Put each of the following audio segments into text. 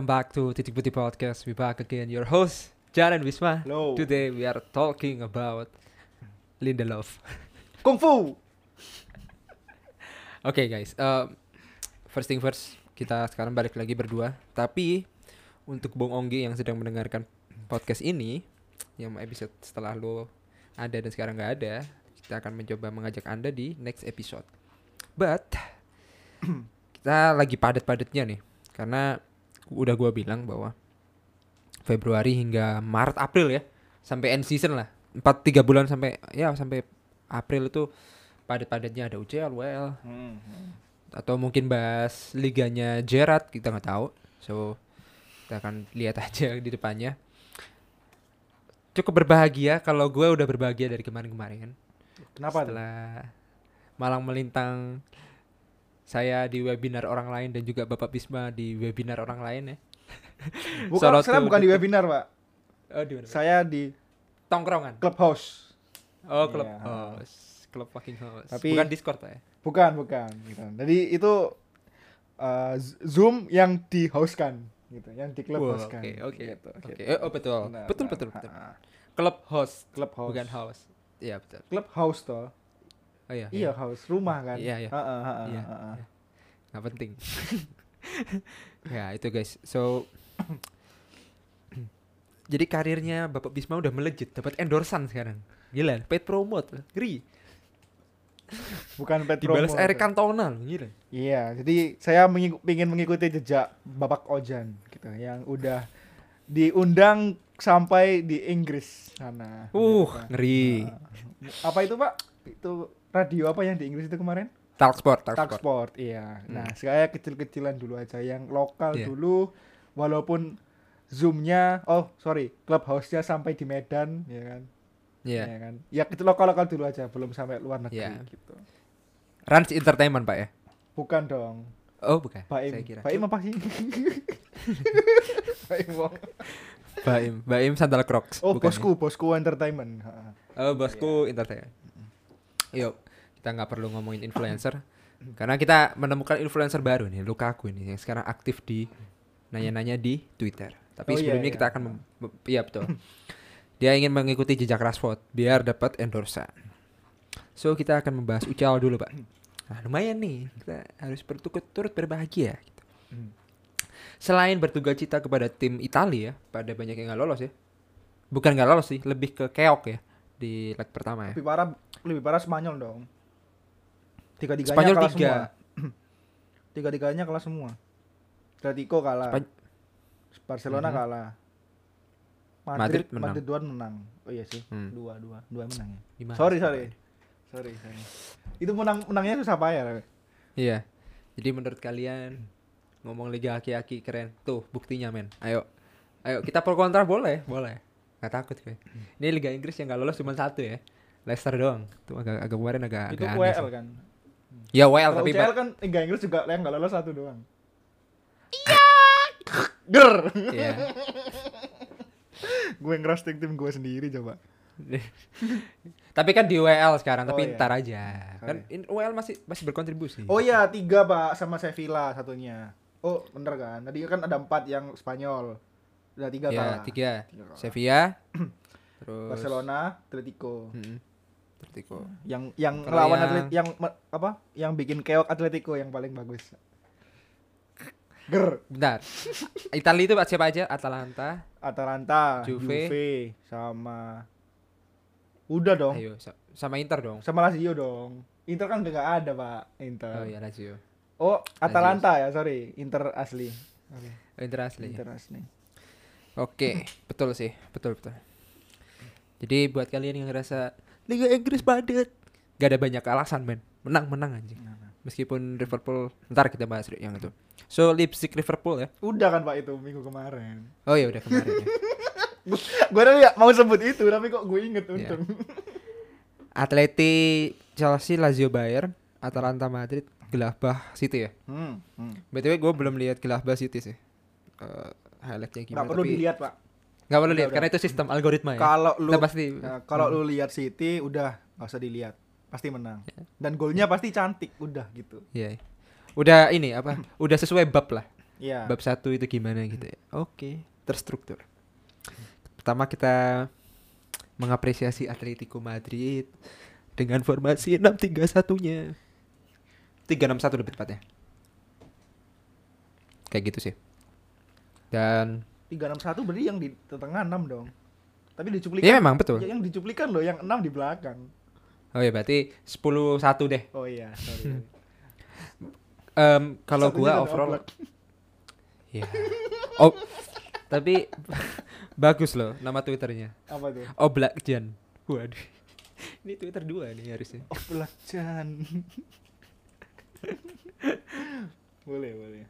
Welcome back to Titik Putih Podcast. We back again. Your host Jan and Wisma. Hello. Today we are talking about Lindelof. Kung Fu. Oke guys, um, first thing first, kita sekarang balik lagi berdua. Tapi untuk Bung Onggi yang sedang mendengarkan podcast ini, yang episode setelah lo ada dan sekarang nggak ada, kita akan mencoba mengajak anda di next episode. But kita lagi padat-padatnya nih, karena udah gua bilang bahwa Februari hingga Maret April ya, sampai end season lah, empat tiga bulan sampai ya sampai April itu padat-padatnya ada UCL, WL, atau mungkin bahas liganya Gerard kita nggak tahu. So kita akan lihat aja di depannya. Cukup berbahagia kalau gue udah berbahagia dari kemarin-kemarin. Kenapa tuh? setelah malang melintang saya di webinar orang lain dan juga Bapak Bisma di webinar orang lain ya Bukan, Shout out saya bukan di webinar, Pak. oh di mana? Saya di tongkrongan Clubhouse. oh klub Iya. house klub fucking house Tapi- bukan Discord Pak ya Bukan, bukan. Gitu. Jadi itu uh, Zoom yang di host kan, gitu, yang di Clubhouse kan. oke oke Gitu, oke. Eh, oh betul Benar, betul benar. betul betul host Clubhouse. bukan house iya betul Clubhouse toh. Oh iya Iya, house, rumah kan. Iya, iya. Ha-ha, Iya, iya. nggak penting ya itu guys so jadi karirnya Bapak Bisma udah melejit dapat endorsan sekarang gila paid promote ngeri Bukan paid dibalas promo. Eric Cantona gila Iya, jadi saya mengiku- ingin mengikuti jejak Bapak Ojan gitu yang udah diundang sampai di Inggris sana. uh gitu ngeri Nah, apa itu, Pak? Itu radio apa yang di Inggris itu kemarin? talk sport talk, Talk sport Sport, iya. Hmm. Nah, saya kecil-kecilan dulu aja yang lokal Iya. dulu walaupun Zoom-nya, oh sorry, clubhouse-nya sampai di Medan, ya kan? Iya Ya kan? Ya itu lokal-lokal dulu aja, belum sampai luar negeri Iya. gitu. Rans Entertainment pak ya Bukan dong. oh bukan Baim. saya kira Baim apa sih? Baim. Wong. Baim Baim Sandal Crocs Oh, bukan ya? bosku, bosku entertainment. Oh bosku entertain. Yuk kita nggak perlu ngomongin influencer karena kita menemukan influencer baru nih Lukaku ini yang sekarang aktif di nanya-nanya di Twitter. Tapi Oh, iya, sebelumnya iya. kita akan iya betul. Dia ingin mengikuti jejak Rashford biar dapat endorsan. So kita akan membahas UCL dulu pak. Nah lumayan nih kita harus bertukut turut berbahagia. Gitu. Hmm. Selain bertugas cita kepada tim Italia pada banyak yang nggak lolos ya. Bukan nggak lolos sih, lebih ke keok ya di leg pertama ya. Lebih parah, lebih parah Spanyol dong. Tiga-tiganya Spanyol kalah tiga. semua. Tiga-tiganya kalah semua. Atletico kalah. Span- Barcelona Mhm. kalah. Madrid Madrid, menang. Madrid dua menang. Oh iya sih, Hmm. dua dua dua menang ya. Gimana sorry sorry. Sorry sorry. Itu menang menangnya susah payah. Iya. Jadi menurut kalian ngomong liga aki-aki keren. Tuh buktinya men. Ayo. Ayo kita pro kontra boleh, boleh. Gak takut gue. Ini Liga Inggris yang gak lolos cuma satu ya. Leicester doang. Tuh agak agak kemarin agak Itu agak aneh WL sih. kan. Ya WL Kalau tapi UCL kan Liga Inggris juga yang nggak lolos satu doang. Iya. Ger. Iya. gue ngerosting tim gue sendiri coba. tapi kan di WL sekarang, tapi Oh, iya. ntar aja. Kan Sorry. in- WL masih masih berkontribusi. Oh iya tiga pak sama Sevilla satunya. Oh bener kan? Tadi kan ada empat yang Spanyol. Udah tiga ya, kalah. tiga. Tiga kalah. Sevilla. terus Barcelona, Atletico. Mm-mm. Atletico. Yang yang Kalau lawan yang- atlet yang apa? Yang bikin keok Atletico yang paling bagus. Ger. Bentar. Italia itu siapa aja? Atalanta. Atalanta, Juve. Juve, sama Udah dong. Ayo sa- sama Inter dong. Sama Lazio dong. Inter kan udah gak ada, Pak. Inter. Oh iya Lazio. Oh, Atalanta ya, sorry. Inter asli. Oke. Oh, Inter asli. Inter asli. Oke, betul sih, betul betul. Jadi buat kalian yang ngerasa Liga Inggris padat, gak ada banyak alasan men, menang menang aja. Meskipun Liverpool ntar kita bahas yang itu. So lipstick Liverpool ya. Udah kan Pak itu minggu kemarin. Oh ya udah kemarin ya. gue udah ya mau sebut itu tapi kok gue inget Iya. untung. Atleti, Chelsea, Lazio, Bayern, Atalanta, Madrid, Gladbach, City ya. Hmm, hmm. BTW gue belum lihat Gladbach City sih. Eh, highlightnya gimana? Nggak perlu tapi- dilihat Pak. Nggak perlu lihat karena itu sistem algoritma ya. Kalau lu pasti ya, kalau lu lihat City udah nggak usah dilihat, pasti menang. Dan golnya pasti cantik, udah gitu. Iya. Udah ini apa? Udah sesuai bab lah. Iya. Bab satu itu gimana gitu ya. Oke, terstruktur. Pertama kita mengapresiasi Atletico Madrid dengan formasi 6-3-1-nya. 3-6-1 lebih tepatnya. Kayak gitu sih. Dan 361 berarti yang di tengah 6 dong. Tapi dicuplikan. ya memang betul. Ya, yang dicuplikan loh, yang 6 di belakang. Oh ya berarti 10-1 deh. Oh iya, sorry. Em, kalau gua overall Oblak. ya. Oh, tapi bagus loh nama Twitternya. Apa tuh? Oblak Jan. Waduh. Ini Twitter dua nih harusnya. Oblak Chan. boleh, boleh.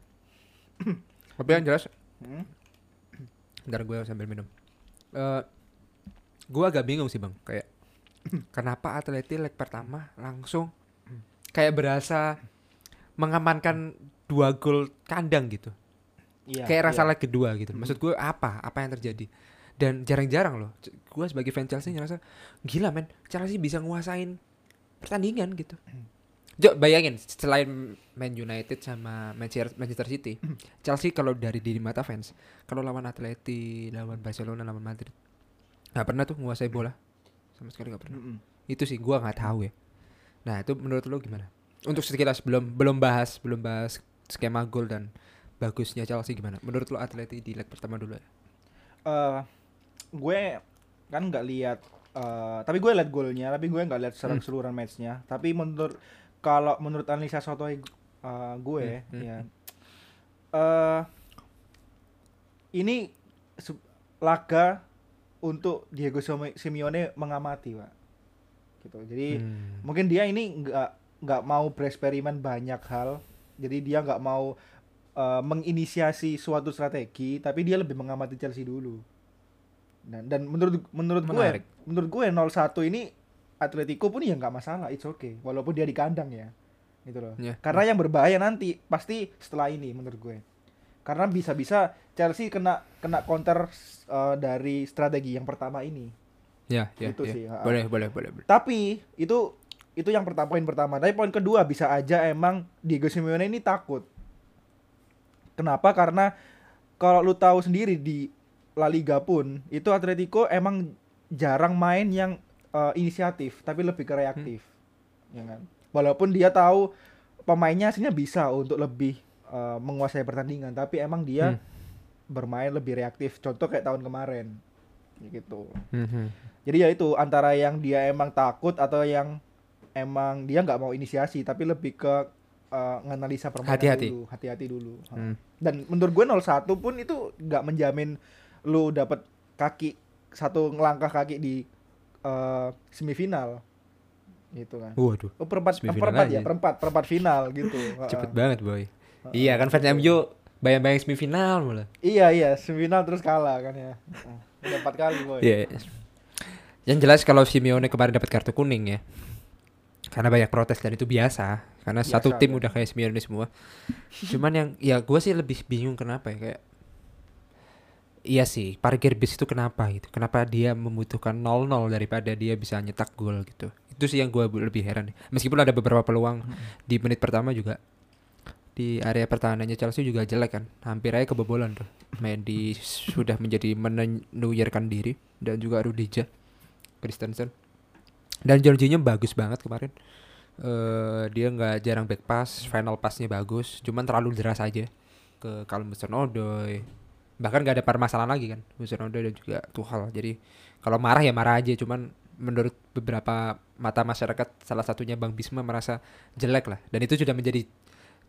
Tapi yang jelas, Hmm? ntar gue sambil minum. Eh, gue agak bingung sih bang, kayak kenapa Atleti leg pertama langsung kayak berasa mengamankan dua gol kandang gitu. Iya. kayak rasa iya. leg kedua gitu. Maksud gue apa? Apa yang terjadi? Dan jarang-jarang loh, gue sebagai fan Chelsea ngerasa gila men, Chelsea bisa nguasain pertandingan gitu. Jo, bayangin selain Man United sama Manchester, Manchester City, Chelsea kalau dari diri mata fans, kalau lawan Atleti, lawan Barcelona, lawan Madrid, nggak pernah tuh nguasai bola, sama sekali nggak pernah. Mm-mm. Itu sih gua nggak tahu ya. Nah itu menurut lo gimana? Untuk sekilas belum belum bahas belum bahas skema gol dan bagusnya Chelsea gimana? Menurut lo Atleti di leg pertama dulu ya? Eh, gue kan nggak lihat eh, tapi gue lihat golnya tapi gue nggak lihat secara Hmm. keseluruhan matchnya tapi menurut kalau menurut analisa sotoy eh, gue Hmm, hmm, ya eh ini laga untuk Diego Sime- Simeone mengamati pak. Gitu. Jadi Hmm. mungkin dia ini nggak nggak mau bereksperimen banyak hal. Jadi dia nggak mau eh, menginisiasi suatu strategi tapi dia lebih mengamati Chelsea dulu. Dan dan menurut menurut Menarik. gue menurut gue 0-1 ini Atletico pun ya nggak masalah it's okay walaupun dia di kandang ya gitu loh Ya. karena yang berbahaya nanti pasti setelah ini menurut gue karena bisa-bisa Chelsea kena kena counter eh, dari strategi yang pertama ini Ya, ya, Itu ya. sih. Boleh, boleh, boleh, boleh. tapi itu itu yang pertama poin pertama. Tapi poin kedua bisa aja emang Diego Simeone ini takut. Kenapa? Karena kalau lu tahu sendiri di La Liga pun itu Atletico emang jarang main yang eh, inisiatif, tapi lebih ke reaktif. Ya kan? Walaupun dia tahu pemainnya aslinya bisa untuk lebih eh, menguasai pertandingan, tapi emang dia Hmm. bermain lebih reaktif. Contoh kayak tahun kemarin. Gitu. Mhm. Jadi ya itu antara yang dia emang takut atau yang emang dia nggak mau inisiasi tapi lebih ke eh, nganalisa permainan Hati-hati. dulu, hati-hati dulu. Hmm. Dan menurut gue 0-1 pun itu nggak menjamin lu dapat kaki satu ngelangkah kaki di eh, semifinal. Gitu kan. Waduh, Oh, perempat Semifinal perempat aja. ya, perempat, perempat final gitu. cepet banget boy. Heeh. Iya kan fans MU bayang-bayang semifinal malah. Iya, iya, semifinal terus kalah kan ya. Udah empat kali, boy. Iya. iya. Yang jelas kalau Simeone kemarin dapat kartu kuning ya. Karena banyak protes dan itu biasa. Karena Biasa, satu tim biasa. udah kayak Simeone semua. Cuman yang ya gue sih lebih bingung kenapa ya kayak Iya sih, parkir bis itu kenapa gitu? Kenapa dia membutuhkan 0-0 daripada dia bisa nyetak gol gitu? Itu sih yang gue lebih heran. Meskipun ada beberapa peluang di menit pertama juga di area pertahanannya Chelsea juga jelek kan, hampir aja kebobolan tuh. Mendy sudah menjadi menuyarkan diri dan juga Rudija, Christensen dan Jorginho bagus banget kemarin. eh dia nggak jarang back pass, final passnya bagus, cuman terlalu deras aja ke Callum Hudson-Odoi. Bahkan gak ada permasalahan lagi kan, Hudson-Odoi dan juga Tuchel. Jadi kalau marah ya marah aja, cuman menurut beberapa mata masyarakat salah satunya Bang Bisma merasa jelek lah. Dan itu sudah menjadi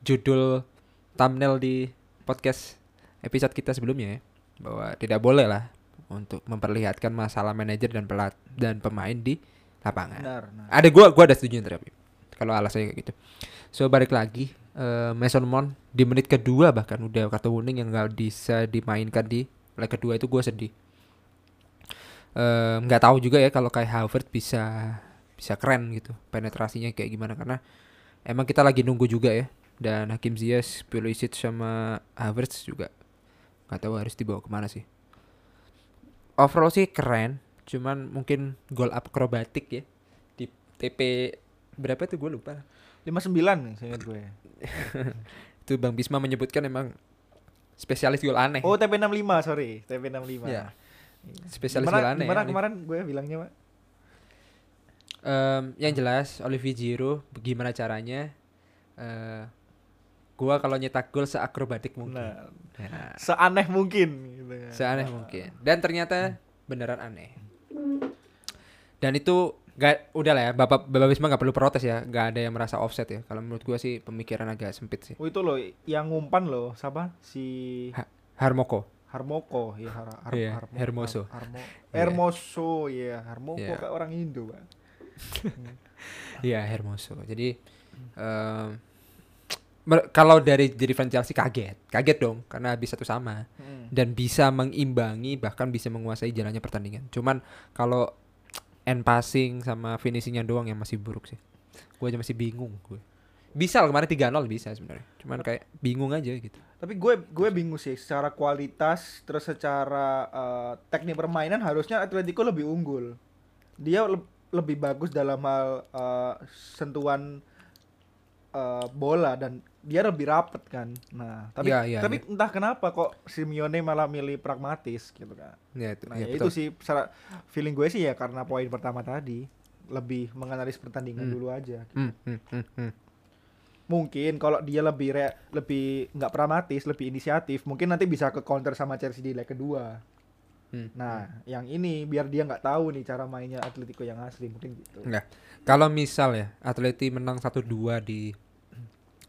judul thumbnail di podcast episode kita sebelumnya ya bahwa tidak boleh lah untuk memperlihatkan masalah manajer dan pelat dan pemain di lapangan. Benar, nah. Ada gua gua ada setuju tapi kalau alasannya kayak gitu. So balik lagi eh, Mason Mount di menit kedua bahkan udah kartu kuning yang nggak bisa dimainkan di leg kedua itu gue sedih. Eh, nggak tahu juga ya kalau kayak Harvard bisa bisa keren gitu penetrasinya kayak gimana karena emang kita lagi nunggu juga ya dan Hakim Ziyech, Pulisic sama Havertz juga nggak tahu harus dibawa ke mana sih. Overall sih keren, cuman mungkin gol akrobatik ya di TP berapa tuh gue lupa. 59 nih saya gue. Itu Bang Bisma menyebutkan emang spesialis gol aneh. Oh, TP65, sorry. TP65. Ya, spesialis gimana, gol aneh. Gimana kemarin gue bilangnya, Pak? Em, yang jelas Olivier Giroud gimana caranya eh gua kalau nyetak gol seakrobatik mungkin. Nah, Nah, seaneh mungkin gitu kan. seaneh mungkin. Dan ternyata beneran aneh. Dan itu gak udah lah ya, Bapak Bapak Bisma nggak perlu protes ya, nggak ada yang merasa offset ya. Kalau menurut gua sih pemikiran agak sempit sih. Oh, itu loh yang ngumpan loh, siapa? Si Ha- Harmoko. Harmoko, ya Har Har Iya, Harmo- Hermoso. Har- Harmo Iya. Hermoso, ya Harmoko Iya. kayak orang Indo, Pak. Iya, Hermoso. Jadi mer- kalau dari jadi fan Chelsea kaget, kaget dong karena habis satu sama. Hmm. dan bisa mengimbangi bahkan bisa menguasai jalannya pertandingan. Cuman kalau end passing sama finishingnya doang yang masih buruk sih. Gue aja masih bingung gue. Bisa lah, kemarin 3-0 bisa sebenarnya. Cuman kayak bingung aja gitu. Tapi gue gue bingung sih secara kualitas terus secara eh, teknik permainan harusnya Atletico lebih unggul. Dia le- lebih bagus dalam hal eh, sentuhan eh, bola dan dia lebih rapet kan. Nah, tapi Iya, iya, tapi entah kenapa kok Simeone malah milih pragmatis gitu kan. Ya itu. Nah, ya, ya itu betul. sih secara feeling gue sih ya karena poin pertama tadi lebih menganalisis pertandingan Hmm. dulu aja. Hmm, hmm, hmm, hmm. Mungkin kalau dia lebih re- lebih nggak pragmatis, lebih inisiatif, mungkin nanti bisa ke counter sama Chelsea di leg kedua. Hmm. Nah, yang ini biar dia nggak tahu nih cara mainnya Atletico yang asli mungkin gitu. Enggak. Kalau misal ya Atleti menang 1-2 di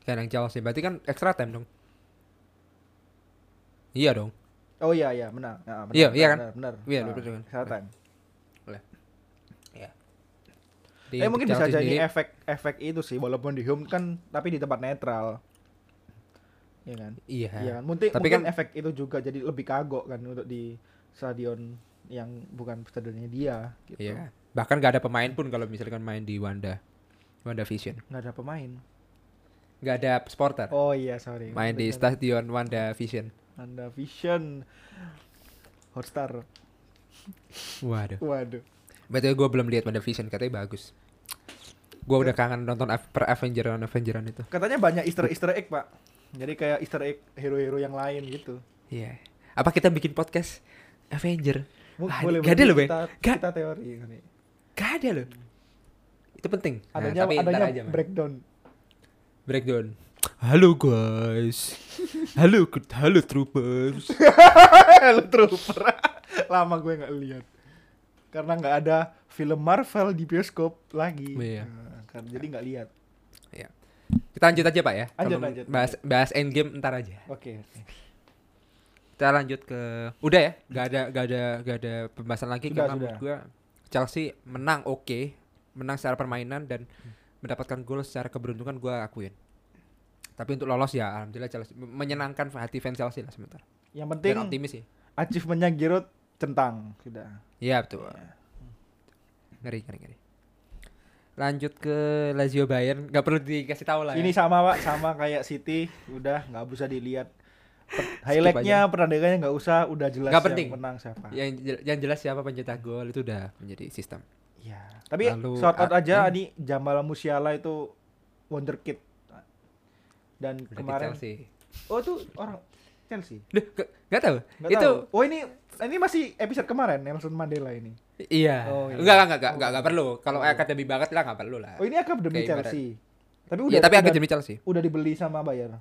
kandang Chelsea, berarti kan extra time dong. Iya dong. Oh iya iya benar. Nah, benar Iya, benar, iya kan? Benar. benar. Iya, Nah, betul kan? extra time. Di Eh mungkin bisa jadi sendiri- efek efek itu sih walaupun di home kan tapi di tempat netral. Iya kan? Iya. Iya kan? Mungkin, Tapi mungkin kan- efek itu juga jadi lebih kagok kan untuk di stadion yang bukan stadionnya dia gitu. Iya. Bahkan gak ada pemain pun kalau misalkan main di Wanda. Wanda Vision. Nggak ada pemain. Gak ada supporter. Oh iya, sorry. main di stadion Wanda Vision. Anda Vision Hotstar. Waduh. Waduh. Betul gue belum lihat Wanda Vision katanya bagus. Gue udah kangen nonton per Avengeran Avengeran itu. Katanya banyak Easter Easter egg, Pak. Jadi kayak Easter egg hero-hero yang lain gitu. Iya. Apa kita bikin podcast Avenger? Ah, boleh gak ada loh, Be. kita, Gak. kita teori ini. Gak ada loh. Itu penting. Nah, Adanya tapi ntar adanya aja, Man. Breakdown. Halo guys. halo halo troopers. Halo trooper. Lama gue nggak lihat. Karena nggak ada film Marvel di bioskop lagi. Iya. Nah, kan jadi nggak lihat. ya. Kita lanjut aja Pak ya. Lanjut, lanjut, Bahas bahas endgame ntar aja. Oke. oke. Kita lanjut ke udah ya, gak ada gak ada gak ada pembahasan lagi Sudah, karena sudah. menurut gua Chelsea menang oke, menang secara permainan dan mendapatkan gol secara keberuntungan gua akuin. Tapi untuk lolos ya alhamdulillah Chelsea menyenangkan hati fans Chelsea lah sebentar. Yang penting Dan optimis sih. achievementnya Giroud centang sudah. Iya betul. Ngeri ngeri ngeri. Lanjut ke Lazio Bayern, nggak perlu dikasih tahu lah. Ini ya. sama pak, sama kayak City, udah nggak usah dilihat. Highlightnya pertandingannya nggak usah, udah jelas yang penting. menang siapa. yang yang jelas siapa pencetak gol itu udah menjadi sistem. Ya. Tapi Lalu, shout out aja nih Jamal Musiala itu wonderkid. Dan kemarin Chelsea. Oh itu orang Chelsea. Duh, gak, gak tahu. Nggak itu tahu. Oh ini ini masih episode kemarin Nelson Mandela ini. Iya. Oh, iya. Enggak, enggak, enggak, enggak, Oh. enggak, perlu. Kalau Oh. akademi banget lah enggak perlu lah. Oh ini akademi Kayak ibarat- Chelsea. Tapi Iya, udah tapi udah, akademi Chelsea. udah dibeli sama Bayern.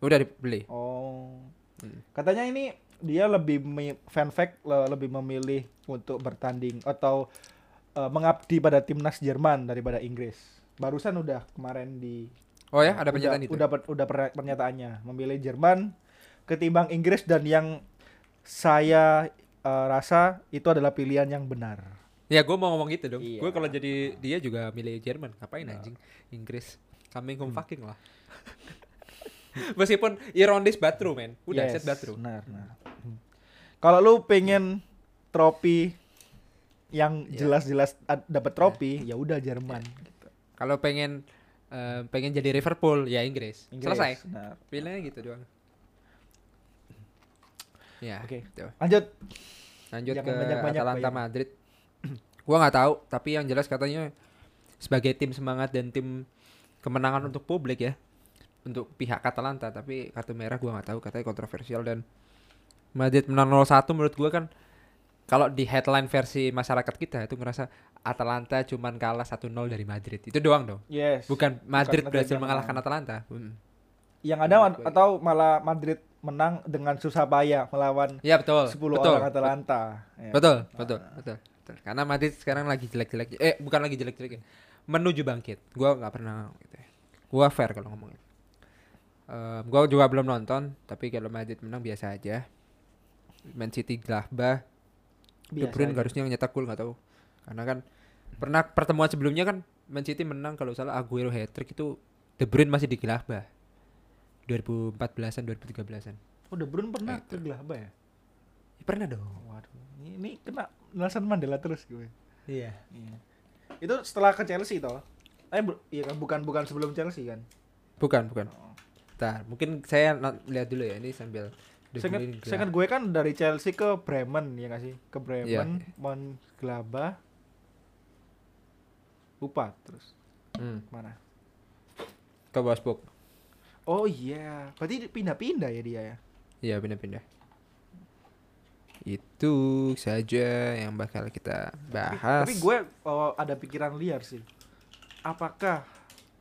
Udah dibeli. Oh. Hmm. Katanya ini dia lebih fan fact le- lebih memilih untuk bertanding atau eh, mengabdi pada timnas Jerman daripada Inggris. Barusan udah kemarin di Oh ya, ada udah, pernyataan itu. Udah per- udah per- pernyataannya memilih Jerman ketimbang Inggris dan yang saya eh, rasa itu adalah pilihan yang benar. Ya gue mau ngomong gitu dong. Iya. Gue kalau jadi dia juga milih Jerman. Ngapain Nah. anjing? Inggris. Coming home Hmm. fucking lah. Meskipun ironis but true, men. Udah Yes, set true. Benar, benar. Hmm. Kalau lu pengen trofi yang Ya. jelas-jelas ad- dapat trofi, ya udah Jerman. gitu. Kalau pengen eh, pengen jadi Liverpool ya Inggris. Inggris, Selesai. benar. Pilihnya gitu doang. Ya. Oke. gitu. Lanjut. Lanjut Jangan ke banyak-banyak, Atalanta Pak, ya. Madrid. gua nggak tahu, tapi yang jelas katanya sebagai tim semangat dan tim kemenangan untuk publik ya. Untuk pihak Atalanta, tapi kartu merah gua nggak tahu katanya kontroversial dan Madrid menang 0-1 menurut gua kan kalau di headline versi masyarakat kita itu ngerasa Atalanta cuman kalah 1-0 dari Madrid. Itu doang dong. Yes. Bukan Madrid Madrid berhasil mengalahkan menang. Atalanta. Hmm. Yang ada gua atau malah Madrid menang dengan susah payah melawan Ya betul. 10 betul. orang Atalanta. Ya. Betul, betul, betul, betul. Karena Madrid sekarang lagi jelek-jelek. Eh, bukan lagi jelek-jelek. Menuju bangkit. Gua nggak pernah gitu ya. Gua fair kalau ngomongin. Eh, gua juga belum nonton, tapi kalau Madrid menang biasa aja. Man City Gladbach, De Bruyne harusnya nyetak gol nggak tahu. Karena kan pernah pertemuan sebelumnya kan Man City menang kalau salah Aguero hat-trick itu De Bruyne masih di Gladbach. 2014-an, 2013-an. Oh, De Bruyne pernah Itu. ke Gladbach ya? Ya, pernah dong. Waduh, ini, ini kena Nelson Mandela terus gue. Iya. Iya. Itu setelah ke Chelsea toh? Eh, bu- iya kan bukan bukan sebelum Chelsea kan? Bukan, bukan. Oh. Bentar, mungkin saya lihat dulu ya ini sambil Saya gue kan dari Chelsea ke Bremen ya nggak sih? Ke Bremen, Iya. Mönchengladbach, lupa terus Hmm, mana? ke Wolfsburg. Oh iya, berarti pindah-pindah ya dia ya? Iya, pindah-pindah. Itu saja yang bakal kita Tapi, bahas. tapi gue oh, ada pikiran liar sih. Apakah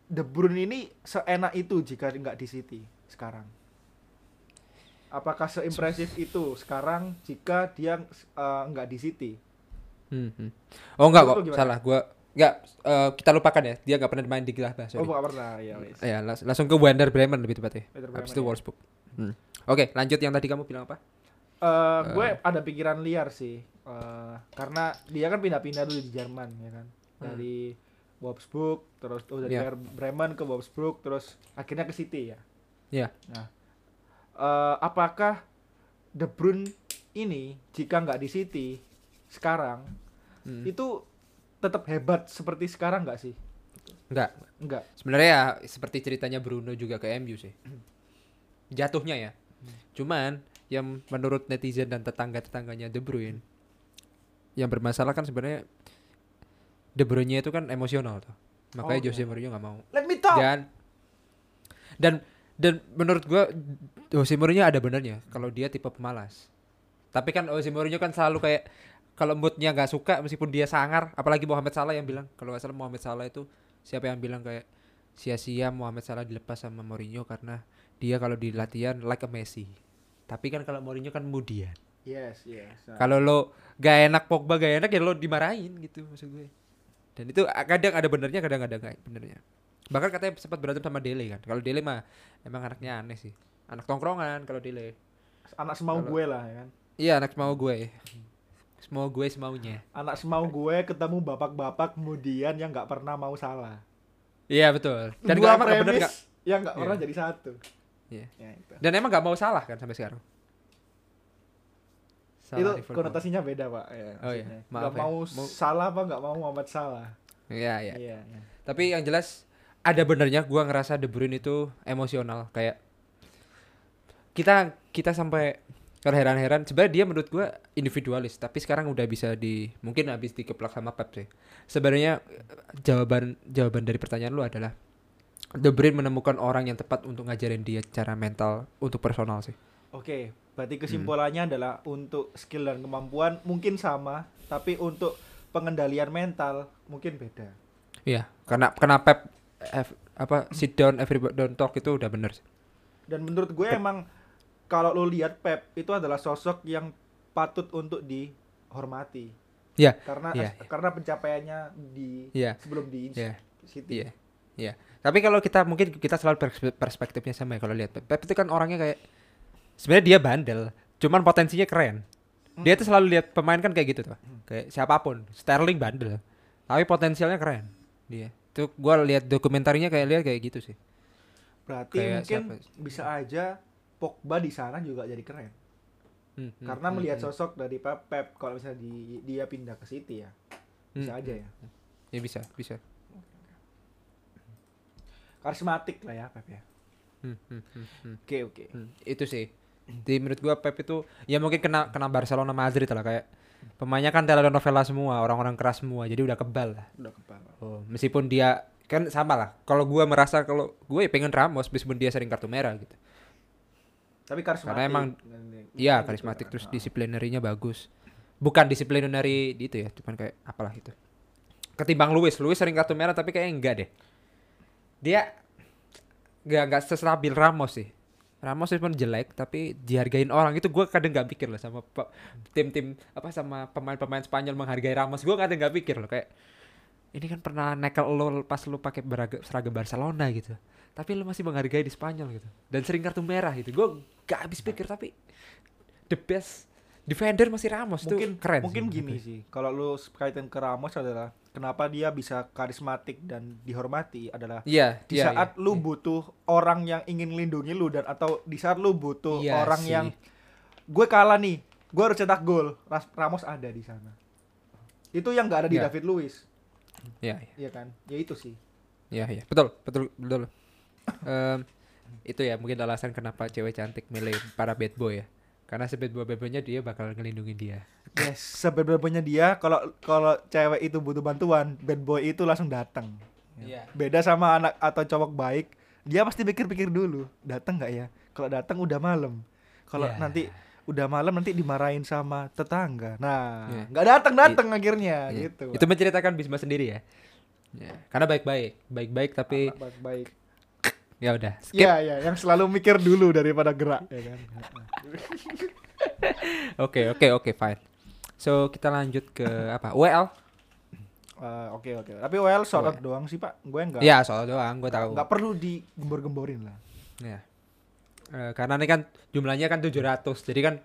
De Bruyne ini seenak itu jika nggak di City sekarang? Apakah seimpresif itu sekarang jika dia nggak di City? Hmm, hmm. Oh enggak Menurut kok, salah. Gua enggak eh, kita lupakan ya. Dia enggak pernah main di Gladbach, Oh bukan pernah ya wes. Ya, langsung ke Werder Bremen lebih tepatnya. Habis itu ya. Wolfsburg. Hmm. Oke, lanjut yang tadi kamu bilang apa? Eh, gue ada pikiran liar sih Eh, karena dia kan pindah-pindah dulu di Jerman ya kan dari Wolfsburg terus oh dari Iya. Wer- Bremen ke Wolfsburg terus akhirnya ke City ya Iya. nah eh, apakah De Bruyne ini jika nggak di City sekarang Hmm. itu tetap hebat seperti sekarang nggak sih Enggak. enggak Sebenarnya ya seperti ceritanya Bruno juga ke MU sih. Jatuhnya ya. Cuman yang menurut netizen dan tetangga-tetangganya De Bruyne yang bermasalah kan sebenarnya De Bruyne itu kan emosional tuh. Makanya Oh, Jose iya. Mourinho nggak mau. let me talk Dan dan dan menurut gua Jose Mourinho ada benernya kalau dia tipe pemalas. Tapi kan Jose Mourinho kan selalu kayak kalau moodnya nggak suka meskipun dia sangar, apalagi Mohamed Salah yang bilang kalau nggak salah Mohamed Salah itu siapa yang bilang kayak sia-sia Mohamed Salah dilepas sama Mourinho karena dia kalau di latihan like a Messi. Tapi kan kalau Mourinho kan kemudian. yes yes Nah, Kalau lo gak enak Pogba gak enak ya lo dimarahin gitu maksud gue. Dan itu a- kadang ada benernya kadang ada nggak benernya. Bahkan katanya sempat berantem sama Dele kan. Kalau Dele mah emang anaknya aneh sih. Anak tongkrongan kalau Dele. anak semau gue lah ya kan Iya anak semau gue. Semau gue semaunya. anak semau gue ketemu bapak-bapak kemudian yang nggak pernah mau salah Iya betul. Dan dua gak, gak bener premis gak, yang nggak Iya. pernah jadi satu Iya. ya, itu. Dan emang gak mau salah kan sampai sekarang. Salah itu Liverpool. konotasinya beda pak ya, Oh, iya. Maaf nggak ya. mau, Mau- salah apa nggak mau Muhammad salah Iya iya. iya iya. Tapi yang jelas ada benernya gua ngerasa De Bruyne itu emosional kayak kita kita sampai terheran-heran sebenarnya dia menurut gua individualis tapi sekarang udah bisa di mungkin habis dikeplak sama Pep sih. Sebenarnya eh, jawaban jawaban dari pertanyaan lu adalah De Bruyne menemukan orang yang tepat untuk ngajarin dia cara mental untuk personal sih. oke berarti kesimpulannya Hmm. adalah untuk skill dan kemampuan mungkin sama tapi untuk pengendalian mental mungkin beda Iya, karena karena Pep F- apa sit down everybody don't talk itu udah bener sih. dan menurut gue emang kalau lo lihat Pep itu adalah sosok yang patut untuk dihormati Iya, karena iya, karena pencapaiannya di Iya. sebelum di Iya. City Iya. Iya. Tapi kalau kita mungkin kita selalu pers- perspektifnya sama ya kalau lihat Pep. Pep itu kan orangnya kayak sebenarnya dia bandel, cuman potensinya keren. Dia tuh selalu lihat pemain kan kayak gitu tuh. Kayak siapa pun, Sterling bandel. Tapi potensialnya keren. Dia. Tuh gua lihat dokumentarinya kayak lihat kayak gitu sih. Berarti Kayak mungkin siapa? bisa aja Pogba di sana juga jadi keren. Hmm, hmm, Karena hmm, melihat hmm. sosok dari Pep, Pep kalau misalnya di- dia pindah ke City ya. Bisa Hmm. aja ya. Ya bisa, bisa. Karismatik lah ya Pep ya. Hmm, hmm, hmm, hmm. Oke, oke. Hmm, itu sih. Di menurut gua Pep itu ya mungkin kena kena Barcelona Madrid lah kayak pemainnya kan telenovela semua, orang-orang keras semua. Jadi udah kebal lah. Udah kepala. Oh, meskipun dia kan sama lah. Kalau gua merasa kalau gue ya pengen Ramos meskipun dia sering kartu merah gitu. Tapi karismatik. Karena emang- Iya, kan. karismatik terus Ah. disiplinerinya bagus. Bukan disiplineri di itu ya, cuman kayak apalah itu. Ketimbang Luis, Luis sering kartu merah tapi kayaknya enggak deh. Dia enggak enggak sestabil Ramos sih. Ramos pun jelek tapi dihargain orang. Itu gue kadang nggak pikir loh sama tim-tim apa sama pemain-pemain Spanyol menghargai Ramos. Gue kadang nggak pikir loh kayak ini kan pernah nekel lo pas lo pakai seragam Barcelona gitu. Tapi lo masih menghargai di Spanyol gitu. Dan sering kartu merah gitu. Gue gak habis pikir tapi the best defender masih Ramos. Mungkin tuh keren mungkin sih gini menurut sih. Kalau lu kaitan ke Ramos adalah kenapa dia bisa karismatik dan dihormati adalah iya di iya, saat iya, lu iya. butuh orang yang ingin lindungi lu dan atau di saat lu butuh Iya orang sih. yang gue kalah nih gue harus cetak gol. Ramos ada di sana. Itu yang nggak ada di Iya. David Luiz. Iya iya. Iya kan? Ya itu sih. Iya iya. Betul betul betul. Em, itu ya mungkin alasan kenapa cewek cantik milih para bad boy ya karena boynya dia bakal ngelindungin dia. Yes. Sebenarnya dia kalau kalau cewek itu butuh bantuan bad boy itu langsung datang Iya. beda sama anak atau cowok baik dia pasti pikir-pikir dulu datang nggak ya? Kalau datang udah malam. Kalau Iya. nanti udah malam nanti dimarahin sama tetangga. Nah Iya. nggak datang datang akhirnya Iya. gitu. Itu menceritakan Bisma sendiri ya? Ya, karena baik-baik baik-baik tapi baik baik ya udah skip. Iya ya yang selalu mikir dulu daripada gerak ya kan? Oke oke oke fine. So kita lanjut ke apa? WL Eh, oke oke. Tapi well out Oke. doang sih pak. Gue nggak ya soal doang gue tahu. nggak perlu digembor-gemborin lah. Ya Eh, karena ini kan jumlahnya kan 700 jadi kan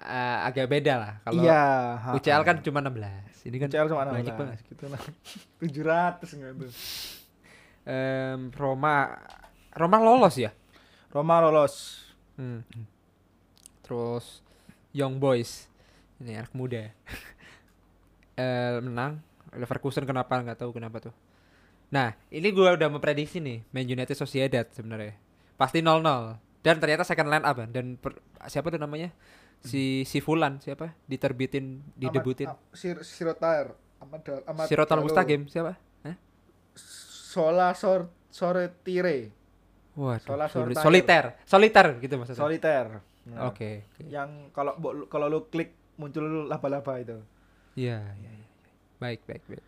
eh, agak beda lah. Kalau iya ha, UCL ha. kan cuma 16 ini kan UCL cuma banyak 16 banget. gitu lah. tujuh ratus nggak tuh? Roma Roma lolos ya Roma lolos Hmm. Terus Young Boys ini anak muda ya. Eh, menang Leverkusen kenapa nggak tahu kenapa tuh. Nah ini gua udah memprediksi nih Man United Sociedad sebenarnya pasti 0-0 dan ternyata second line up kan. dan per- siapa tuh namanya si si Fulan siapa diterbitin didebutin ah, Sir Sirotar Ahmad Dalo. Mustaqim siapa? Hah? Sola Sor Soretire Waduh, Sola sulit- Sortair. soliter, soliter gitu maksudnya. soliter Nah, Oke. oke. yang kalau kalau lu klik muncul laba-laba itu Iya, iya, iya. Baik, baik, baik.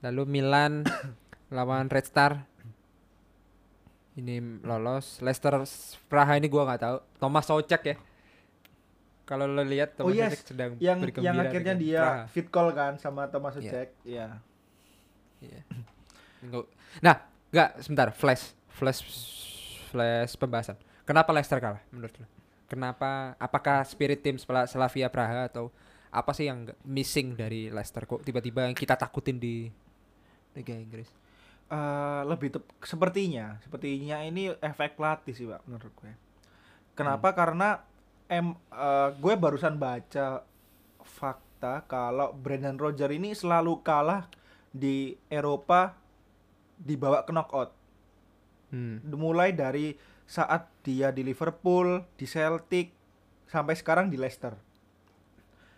Lalu Milan lawan Red Star. Ini lolos. Leicester Praha ini gua nggak tahu. Thomas Soucek ya. Kalau lo lihat Oh, Thomas yes. Soucek sedang yang bergembira yang akhirnya dia Praha. fit call kan sama Thomas Iya. Sucek iya Iya. Nggak- Nah, enggak sebentar, flash, flash, flash pembahasan. Kenapa Leicester kalah menurut lo? Kenapa? Apakah spirit tim Sla- Slavia Praha atau apa sih yang missing dari Leicester kok tiba-tiba yang kita takutin di Liga Inggris? Eh, lebih tep- sepertinya sepertinya ini efek pelatih sih pak menurut gue kenapa karena em eh, gue barusan baca fakta kalau Brendan Rodgers ini selalu kalah di Eropa dibawa ke knockout Hmm. mulai dari saat dia di Liverpool di Celtic sampai sekarang di Leicester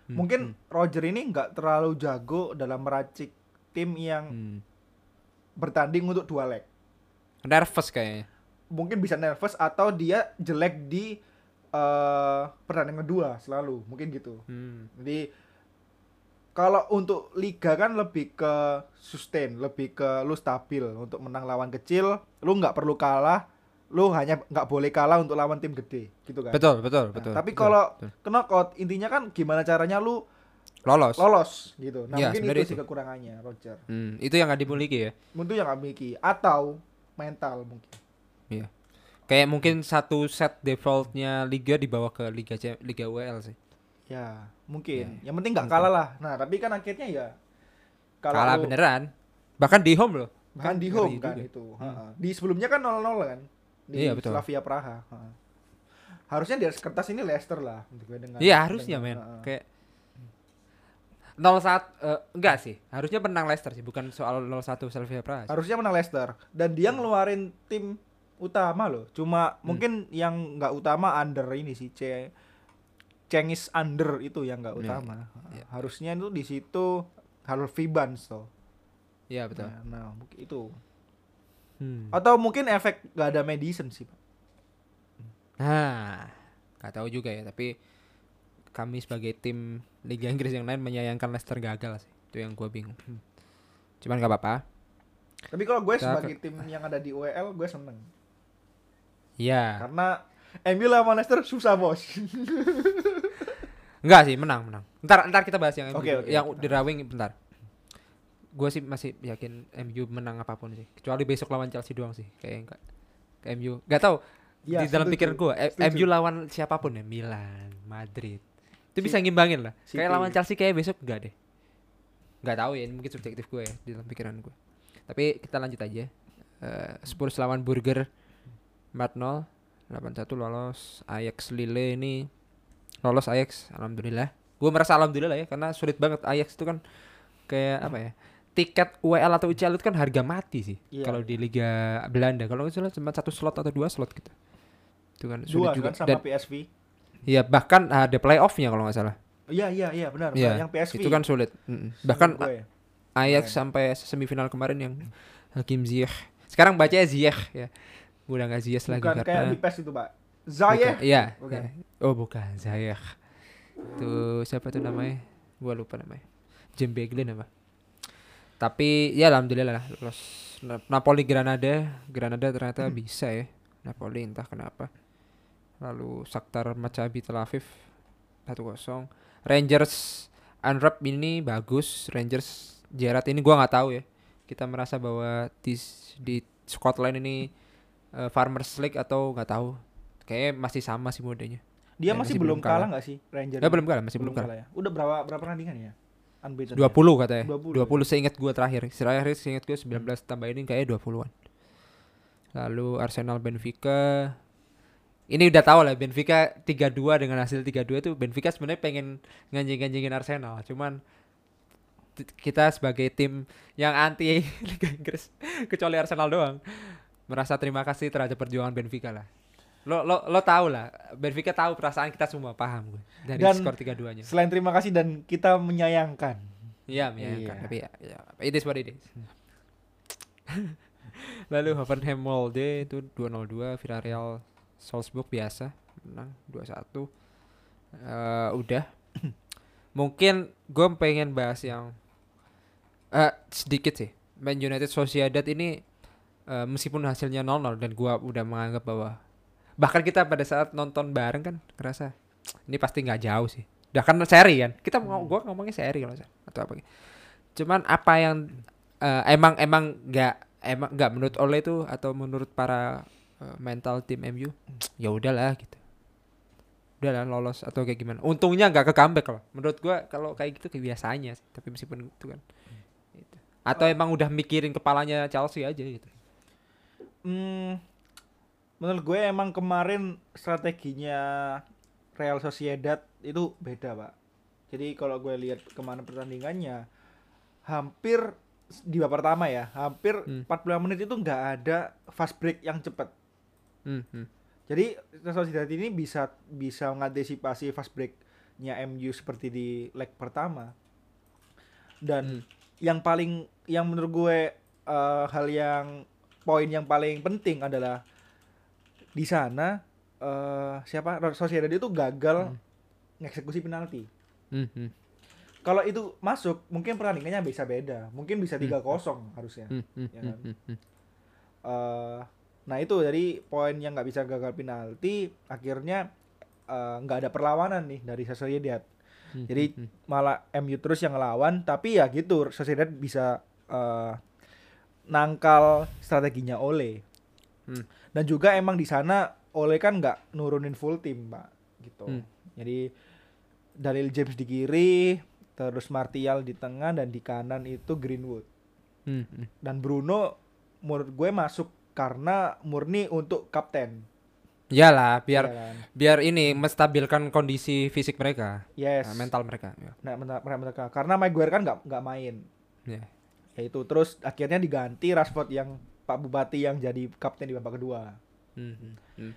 Hmm, mungkin Roger ini nggak terlalu jago dalam meracik tim yang Hmm. bertanding untuk dua leg Nervous kayaknya. mungkin bisa nervous atau dia jelek di eh pertandingan kedua selalu mungkin gitu Hmm. jadi kalau untuk liga kan lebih ke sustain lebih ke lu stabil untuk menang lawan kecil lu nggak perlu kalah lu hanya nggak boleh kalah untuk lawan tim gede gitu kan Betul, betul, Nah, betul. tapi betul, kalau knockout intinya kan gimana caranya lu lolos. lolos gitu nah Ya, mungkin itu sih itu. kekurangannya Roger Hmm, itu yang nggak dimiliki ya. itu yang nggak miliki atau mental mungkin Iya. Kayak mungkin satu set defaultnya liga dibawa ke liga C- liga WL sih. Ya, mungkin. Ya, Yang penting nggak kalah lah. Nah, tapi kan akhirnya ya kalau Kalah lu- beneran. Bahkan di home loh. Bahkan di Ngeri home kan juga. itu. Hmm. Di sebelumnya kan 0-0 kan. Di Iya, betul. Slavia Praha. Ha. Harusnya di kertas ini Leicester lah untuk gue dengan. Iya harusnya dengan- men. ha-ha. Kayak 0-1 eh, enggak sih. Harusnya menang Leicester sih, bukan soal 0-1 Slavia Praha. sih. Harusnya menang Leicester dan dia ngeluarin tim utama loh. Cuma mungkin yang nggak utama under ini sih C Cengis under itu yang nggak Iya, utama. iya. Harusnya itu di situ Harvey Barnes tuh. Iya betul. Nah, nah, itu. Hmm. Atau mungkin efek gak ada medicine sih, Pak. Nah, nggak tahu juga ya, tapi kami sebagai tim Liga Inggris yang lain menyayangkan Leicester gagal sih. Itu yang gua bingung. Hmm. Cuman nggak apa-apa. Tapi kalau gue sebagai tim yang ada di UEL gue seneng Iya. karena MU lawan Leicester susah bos. Enggak sih, menang, menang. Ntar ntar kita bahas yang MU. Oke, yang kita- drawing bentar. Gue sih masih yakin MU menang apa pun sih. Kecuali besok lawan Chelsea doang sih. Kayak enggak. Ke MU. Gak tau Iya, di dalam setuju, pikiran gue setuju. MU lawan siapa pun ya Milan, Madrid. Itu bisa ngimbangin lah. City. Kayak lawan Chelsea kayak besok enggak deh. Enggak tahu ya, ini mungkin subjektif gue ya di dalam pikiran gue. Tapi kita lanjut aja. Eh, Spurs lawan Burger 4-0 8-1 lolos Ajax Lille ini lolos Ajax alhamdulillah gue merasa alhamdulillah ya karena sulit banget Ajax itu kan kayak apa ya tiket UEL atau UCL itu kan harga mati sih Iya. kalau di Liga Belanda kalau nggak salah cuma satu slot atau dua slot gitu itu kan sulit Dua juga kan sama dan PSV. ya bahkan ada playoffnya kalau nggak salah Iya iya iya benar. Iya, benar. Yang PSV. itu kan sulit Mm-mm. bahkan Gue. Ajax sampai semifinal kemarin yang Hakim Ziyech sekarang bacanya Ziyech ya gue udah nggak Ziyech lagi bukan kayak karena di PES itu, Pak. Zayeh. Iya. Iya. Oh bukan Zayek. Tuh siapa tuh namanya? Gua lupa namanya. Jim Beglin apa? Tapi ya alhamdulillah lah lolos. Na- Napoli Granada, Granada ternyata bisa ya. Napoli entah kenapa. Lalu Shakhtar Maccabi Tel Aviv 1-0. Rangers Unwrap ini bagus. Rangers Gerrard ini gua nggak tahu ya. Kita merasa bahwa di di Scotland ini eh, Farmers League atau nggak tahu. Kayaknya masih sama sih modenya. Dia masih, masih belum kalah kalah. nggak sih Ranger? Ya belum kalah, masih belum kalah. ya. Udah berapa berapa pertandingan ya? Unbeaten. 20 ya? katanya. 20. 20, seingat gua terakhir. Terakhir seingat gua 19 tambah ini kayaknya 20-an. Lalu Arsenal Benfica ini udah tahu lah Benfica 3-2 dengan hasil 3-2 itu Benfica sebenarnya pengen nganjing-nganjingin Arsenal. Cuman kita sebagai tim yang anti Liga Inggris kecuali Arsenal doang merasa terima kasih terhadap perjuangan Benfica lah. Lo lo lo tahu lah Benfica tahu perasaan kita semua paham gue dari Dan- skor 3-2-nya. Selain terima kasih dan kita menyayangkan. Iya, menyayangkan. Iya. Tapi ya, ya it is what it is. Lalu Hoffenheim Molde itu 202, Villarreal Salzburg biasa menang 2-1. Eh udah. Mungkin gue pengen bahas yang eh sedikit sih. Man United Sociedad ini eh, meskipun hasilnya 0-0 dan gua udah menganggap bahwa bahkan kita pada saat nonton bareng kan ngerasa ini pasti nggak jauh sih. Udah kan seri kan. Kita mau gua ngomongnya seri kalau atau apa. Cuman apa yang eh, emang emang nggak emang nggak menurut Ole itu atau menurut para eh, mental tim MU ya udahlah gitu. Udahlah lolos atau kayak gimana. Untungnya nggak ke comeback loh. Menurut gua kalau kayak gitu kayak biasanya sih. Tapi meskipun itu kan. Gitu. Atau emang udah mikirin kepalanya Chelsea aja gitu. Hmm, menurut gue emang kemarin strateginya Real Sociedad itu beda pak. Jadi kalau gue lihat ke mana pertandingannya, hampir di babak pertama ya, hampir Hmm. 45 menit itu nggak ada fast break yang cepat. Hmm, hmm. Jadi Real Sociedad ini bisa bisa mengantisipasi fast breaknya MU seperti di leg pertama. Dan Hmm. yang paling yang menurut gue eh, hal yang poin yang paling penting adalah di sana eh siapa Sociedad itu gagal Hmm. ngeksekusi penalti. Hmm, hmm. Kalau itu masuk, mungkin pertandingannya bisa beda. Mungkin bisa 3-0 harusnya. Hmm, hmm, Ya hmm, kan? hmm, hmm. Eh, nah itu jadi poin yang nggak bisa gagal penalti akhirnya eh, nggak ada perlawanan nih dari Sociedad Hmm, Jadi, hmm, hmm. malah MU terus yang ngelawan tapi ya gitu Sociedad bisa eh, nangkal strateginya Ole Hmm. dan juga emang di sana Ole kan nggak nurunin full tim pak gitu Hmm. jadi Dalil James di kiri, terus Martial di tengah dan di kanan itu Greenwood. Hmm, hmm. Dan Bruno menurut gue masuk karena murni untuk kapten. Iyalah, biar Iya kan? biar ini menstabilkan kondisi fisik mereka, Yes. nah, mental mereka. Ya. Nah, mental- mereka karena Maguire kan nggak nggak main. Ya. Ya itu terus akhirnya diganti Rashford yang Pak Bupati yang jadi kapten di babak kedua. Hmm, hmm, hmm.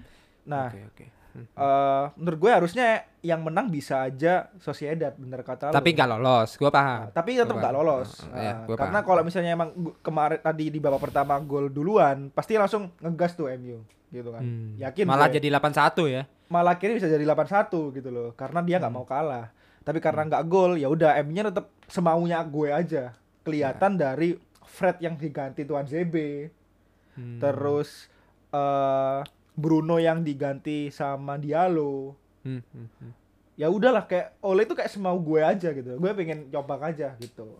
Nah, Oke, oke. Hmm. eh, menurut gue harusnya yang menang bisa aja Sociedad bener kata lu. Tapi nggak lolos, gua paham. Nah, tapi tetap nggak lolos. Iya, Nah, gua karena kalau misalnya emang kemarin tadi di babak pertama gol duluan, pasti langsung ngegas tuh MU gitu kan. Hmm. Yakin Malah gue. jadi 8-1 ya. malah akhirnya bisa jadi 8-1 gitu loh. Karena dia nggak Hmm. mau kalah. Tapi karena nggak gol, ya udah MU-nya tetap semaunya gue aja. Kelihatan dari Fred yang diganti Tuan ZB. Hmm. Terus eh Bruno yang diganti sama Diallo. Hmm, hmm, hmm. Ya udahlah kayak Ole itu kayak semau gue aja gitu. Gue pengen coba aja gitu.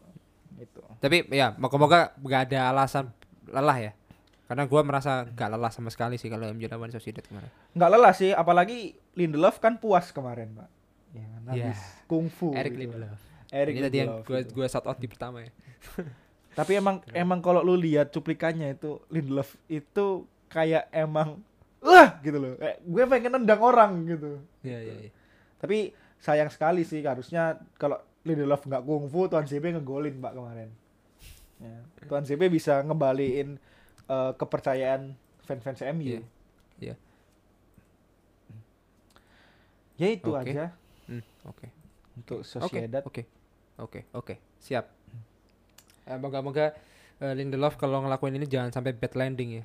Gitu. Tapi ya moga-moga nggak ada alasan lelah ya. Karena gua merasa nggak lelah sama sekali sih kalau MU lawan Sociedad kemarin. nggak lelah sih apalagi Lindelof kan puas kemarin pak ya habis kungfu Eric gitu. Lindelof. Eric Ini tadi yang Lindelof gua gitu. gua shout out di pertama ya. tapi emang emang kalau lu lihat cuplikannya itu Lindelof itu kayak emang wah gitu loh kayak gue pengen nendang orang gitu Iya, iya, iya. tapi sayang sekali sih harusnya kalau Lindelof nggak kungfu Tuan CB ngegolin pak kemarin ya. Tuan CB bisa ngembaliin eh, kepercayaan fans-fans MU Iya. Iya. ya itu Oke. aja Hmm, oke. untuk Oke, Sociedad Oke. Oke, oke. Siap. Eh, moga-moga eh, Lindelof kalau ngelakuin ini jangan sampai bad landing ya.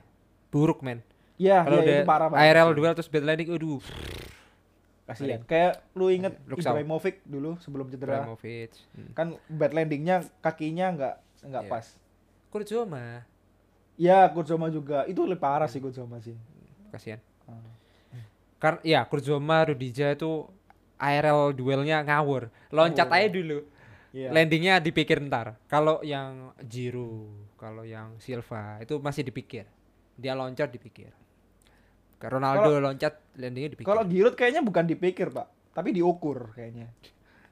Buruk, men. ya, Kalau ya udah itu parah banget IRL sih. duel terus bad landing, aduh. kasihan kayak lu inget. Ibrahimovic dulu sebelum cedera Ibrahimovic. Hmm. kan bad landingnya kakinya nggak nggak Iya. pas Kurzoma. ya Kurzoma juga itu lebih parah sih Kurzoma sih Kasihan. Ah. Karena ya Kurzoma Rudija itu IRL duelnya ngawur. Loncat Ngawur. aja dulu. Iya. Landingnya dipikir ntar. Kalau yang Giroud, kalau yang Silva itu masih dipikir. Dia loncat dipikir. Ronaldo loncat landingnya dipikir. kalau Giroud kayaknya bukan dipikir pak tapi diukur kayaknya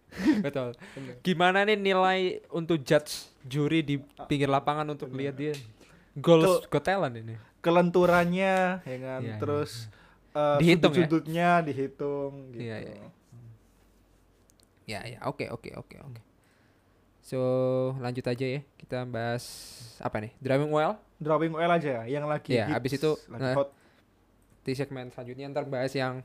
Betul. Gimana nih nilai untuk judge juri di pinggir lapangan untuk lihat dia goals got talent ini? kelenturannya ya kan Iya, iya. terus eh, Dihitung ya? sudut-sudutnya dihitung gitu Iya, iya, iya. Ya ya, oke oke oke oke. So, lanjut aja ya. Kita bahas apa nih? Driving well. drawing well aja yang lagi hits, habis itu, lagi nah, hot. Di segmen selanjutnya ntar bahas yang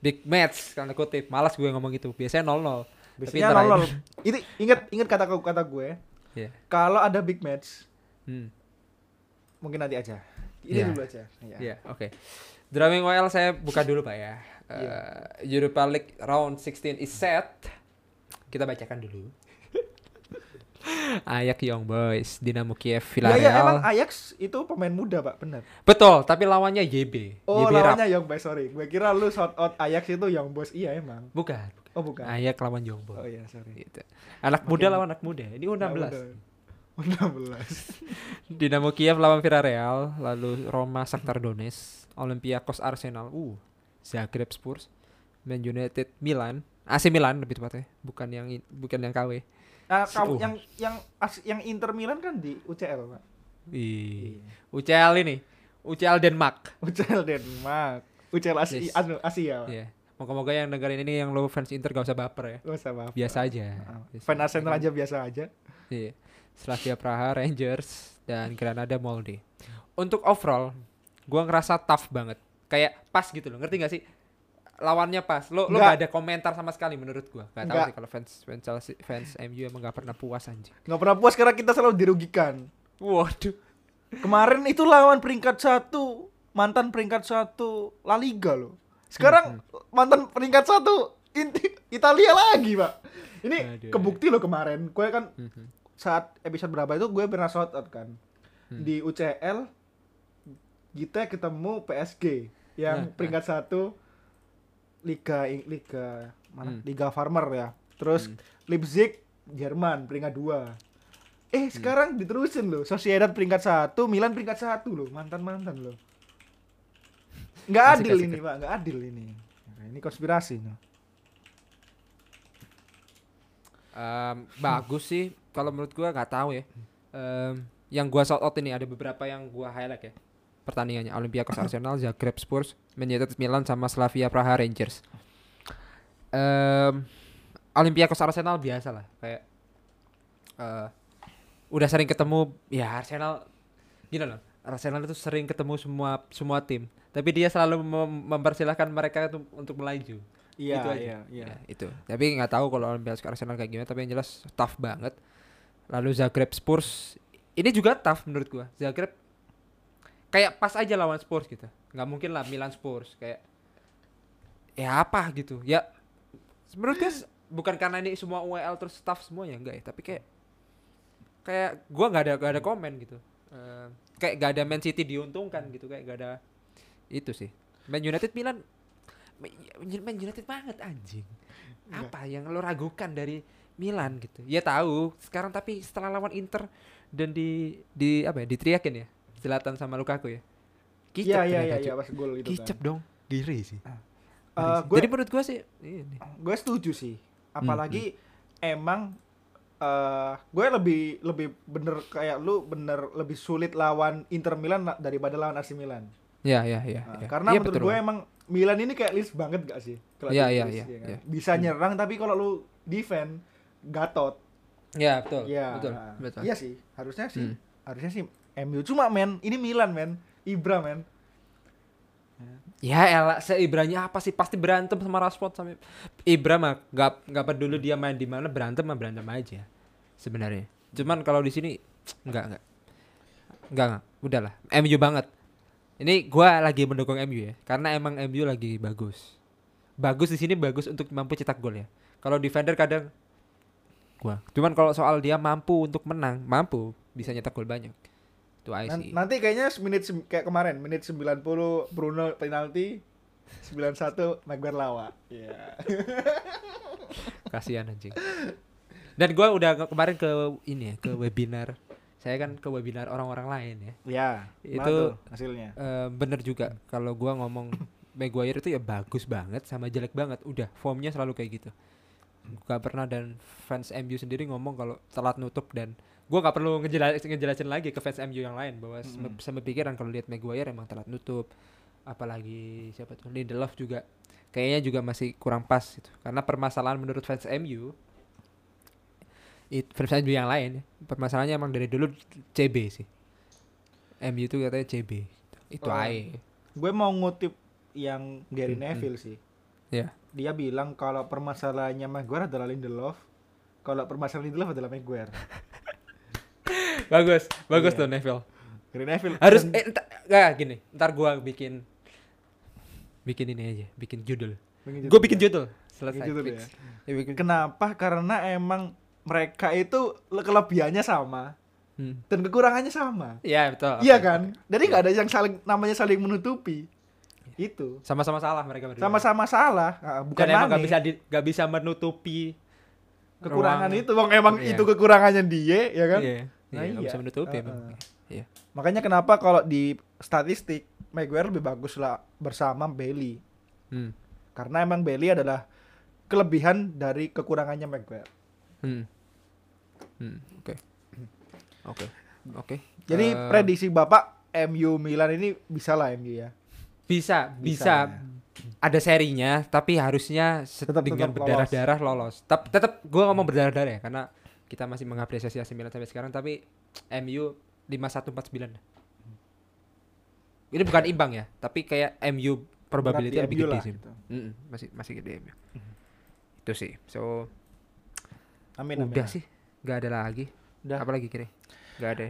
big match karena kutip. Malas gue ngomong gitu. Biasanya 0-0. biasanya ntar nol aja. itu inget inget kata kata gue Iya. kalau ada big match Hmm. mungkin nanti aja ini Iya. dulu aja Iya. Iya, oke. Drawing well saya buka dulu Pak ya. Iya. Eh, Europa League round 16 is set. Kita bacakan dulu. Ayak Young Boys, Dinamo Kiev, Ya, Villarreal. ya emang Ajax itu pemain muda pak, benar. Betul, tapi lawannya YB. Oh YB Rap. lawannya Young Boys sorry. Gue kira lu shout out Ajax itu Young Boys iya emang. Bukan. Oh bukan. Ayak lawan Young Oh Boys. iya sorry. Gitu. Anak Makin- muda lawan anak muda. Ini U16. Enam belas. Dinamo Kiev lawan Villarreal, lalu Roma Shakhtar Donetsk, Olympiakos Arsenal, uh, Zagreb Spurs, Man United Milan, AC Milan lebih tepatnya, bukan yang bukan yang KW. Nah, kamu yang yang as- yang Inter Milan kan di UCL pak. Ih, UCL ini, UCL Denmark. UCL Denmark. UCL Asia, Yes. Asia. Iya. Moga-moga yang dengerin ini yang lo fans Inter gak usah baper ya. Gak usah apa. Biasa aja. Ah, Biasa Fan Arsenal aja. biasa aja. Iya. Slavia Praha, Rangers, dan Granada Molde. Untuk overall, gua ngerasa tough banget. Kayak pas gitu loh, ngerti gak sih? Lawannya pas. Lo lo gak ada komentar sama sekali menurut gua. Gak tahu Nggak. sih kalau fans fans Chelsea, fans MU emang gak pernah puas anjing. Gak pernah puas karena kita selalu dirugikan. Waduh. Kemarin itu lawan peringkat satu mantan peringkat satu La Liga loh. Sekarang mantan peringkat satu Inti- Italia lagi pak. Ini Aduh. kebukti loh kemarin. Gue kan Mhm. saat episode berapa itu gue pernah shout out kan Hmm. di UCL kita ketemu PSG yang Nah, peringkat satu Liga Liga mana Hmm. Liga Farmer ya terus Hmm. Leipzig Jerman peringkat dua eh Hmm. sekarang diterusin loh Sociedad peringkat satu Milan peringkat satu loh mantan mantan loh nggak Asik, adil asik. ini pak nggak adil ini Nah, ini konspirasi nih Em, bagus sih kalau menurut gua nggak tahu ya. Em, yang gua shout out ini ada beberapa yang gua highlight ya. Pertandingannya Olympiakos Arsenal, Zagreb Spurs, Man United Milan sama Slavia Praha Rangers. Em Olympiakos Arsenal biasa lah kayak eh udah sering ketemu ya Arsenal gini loh. Arsenal itu sering ketemu semua semua tim, tapi dia selalu mem- mempersilahkan mereka tuh untuk melaju. Iya, Itu aja. iya, iya. Ya, itu. Tapi nggak tahu kalau Olympiakos Arsenal kayak gimana, tapi yang jelas tough banget. Lalu Zagreb Spurs ini juga tough menurut gua. Zagreb kayak pas aja lawan Spurs gitu. nggak mungkin lah Milan Spurs kayak ya apa gitu. Ya menurut gua s- bukan karena ini semua UEL terus tough semuanya enggak ya, tapi kayak kayak gua nggak ada nggak ada komen gitu. Eh, kayak gak ada Man City diuntungkan gitu kayak gak ada itu sih. Man United Milan Man United banget anjing. Apa yang lo ragukan dari Milan gitu? Ya tahu sekarang tapi setelah lawan Inter dan di di apa ya? Diteriakin ya. Zlatan sama Lukaku ya. Iya, iya, ternyata, iya, Cuk. iya, pas gol itu Kicep kan. dong. Giri sih. Eh, Ngeri sih. gue Jadi menurut gua sih ini. gue setuju sih. Hmm, Apalagi emang eh gue lebih lebih bener kayak lu bener lebih sulit lawan Inter Milan la- daripada lawan AC Milan. Ya ya ya. Nah, ya. Karena Iya, menurut gue emang Milan ini kayak list banget gak sih? Iya, iya, list, iya, ya kan? iya. Bisa nyerang tapi kalau lu defend gatot. Ya betul. Iya. Betul. Betul. Iya sih, harusnya sih. Hmm. Harusnya sih MU cuma men, ini Milan men. Ibra men. Ya elah, seibranya apa sih? Pasti berantem sama Rashford sampai Ibra mah gak, gak peduli dia main di mana berantem mah berantem aja sebenarnya. Cuman kalau di sini enggak enggak. Enggak enggak, udahlah. MU banget. Ini gua lagi mendukung MU ya, karena emang MU lagi bagus. Bagus di sini bagus untuk mampu cetak gol ya. Kalau defender kadang gua. Cuman kalau soal dia mampu untuk menang, mampu bisa nyetak gol banyak. Itu sih. nanti kayaknya menit kayak kemarin, menit 90 Bruno penalti 91 Maguire lawa. Iya. Kasihan anjing. Dan gua udah ke- kemarin ke ini ya, ke webinar. Saya kan ke webinar orang-orang lain ya. Ya, Itu- hasilnya. Eh, bener juga kalau gua ngomong Maguire itu ya bagus banget sama jelek banget. Udah formnya selalu kayak gitu. Gak pernah dan fans MU sendiri ngomong kalau telat nutup dan gua nggak perlu ngejelasin, ngejelasin lagi ke fans MU yang lain bahwa Mm-mm. sama pikiran kalau lihat Maguire emang telat nutup. Apalagi siapa tuh Lindelof juga kayaknya juga masih kurang pas gitu. Karena permasalahan menurut fans MU it, fans MU yang lain ya, permasalahannya emang dari dulu CB sih. MU itu katanya CB. Itu Oh. aja. Gue mau ngutip yang Gary Hmm, Neville sih. Ya. Dia bilang kalau permasalahannya Maguire adalah Lindelof, kalau permasalahan Lindelof adalah Maguire. bagus, bagus Iya. tuh Neville. Gary Neville Harus eh entar, gak gini, ntar gua bikin bikin ini aja, bikin judul. Bikin Gua bikin judul. judul. Selesai. Bikin judul fix. ya. Ya, bikin- Kenapa? Karena emang mereka itu le- kelebihannya sama Hmm. dan kekurangannya sama. Iya betul. Iya oke. kan? Jadi nggak ada yang saling namanya saling menutupi. Itu Sama-sama salah mereka berdua. sama-sama salah, Ah, bukan Dan emang gak bisa di, gak bisa menutupi kekurangan ruang- itu, bang emang Iya. itu kekurangannya dia, ya kan? Iya. Nah, iya, nggak iya. bisa menutupi Uh-uh. emang. Iya. Makanya kenapa kalau di statistik Maguire lebih bagus lah bersama Bailey. Hmm. Karena emang Bailey adalah kelebihan dari kekurangannya Maguire. Hmm. Hmm. Oke. Oke. Oke. Jadi Eh, prediksi Bapak MU Milan ini bisa lah MU ya. Bisa, Bisa, bisa, ada serinya, tapi harusnya Tetap- dengan tetap berdarah-darah lolos. Tapi tetap gue ngomong berdarah-darah ya, karena kita masih mengapresiasi AC Milan sampai sekarang. Tapi MU 5149 Ini bukan imbang ya, tapi kayak MU probability lebih MU gede lah, sih. gitu. Masih masih gede MU. Itu sih. So Amin amin. udah sih, nggak ada lagi. Udah. Apa lagi kira? Nggak ada.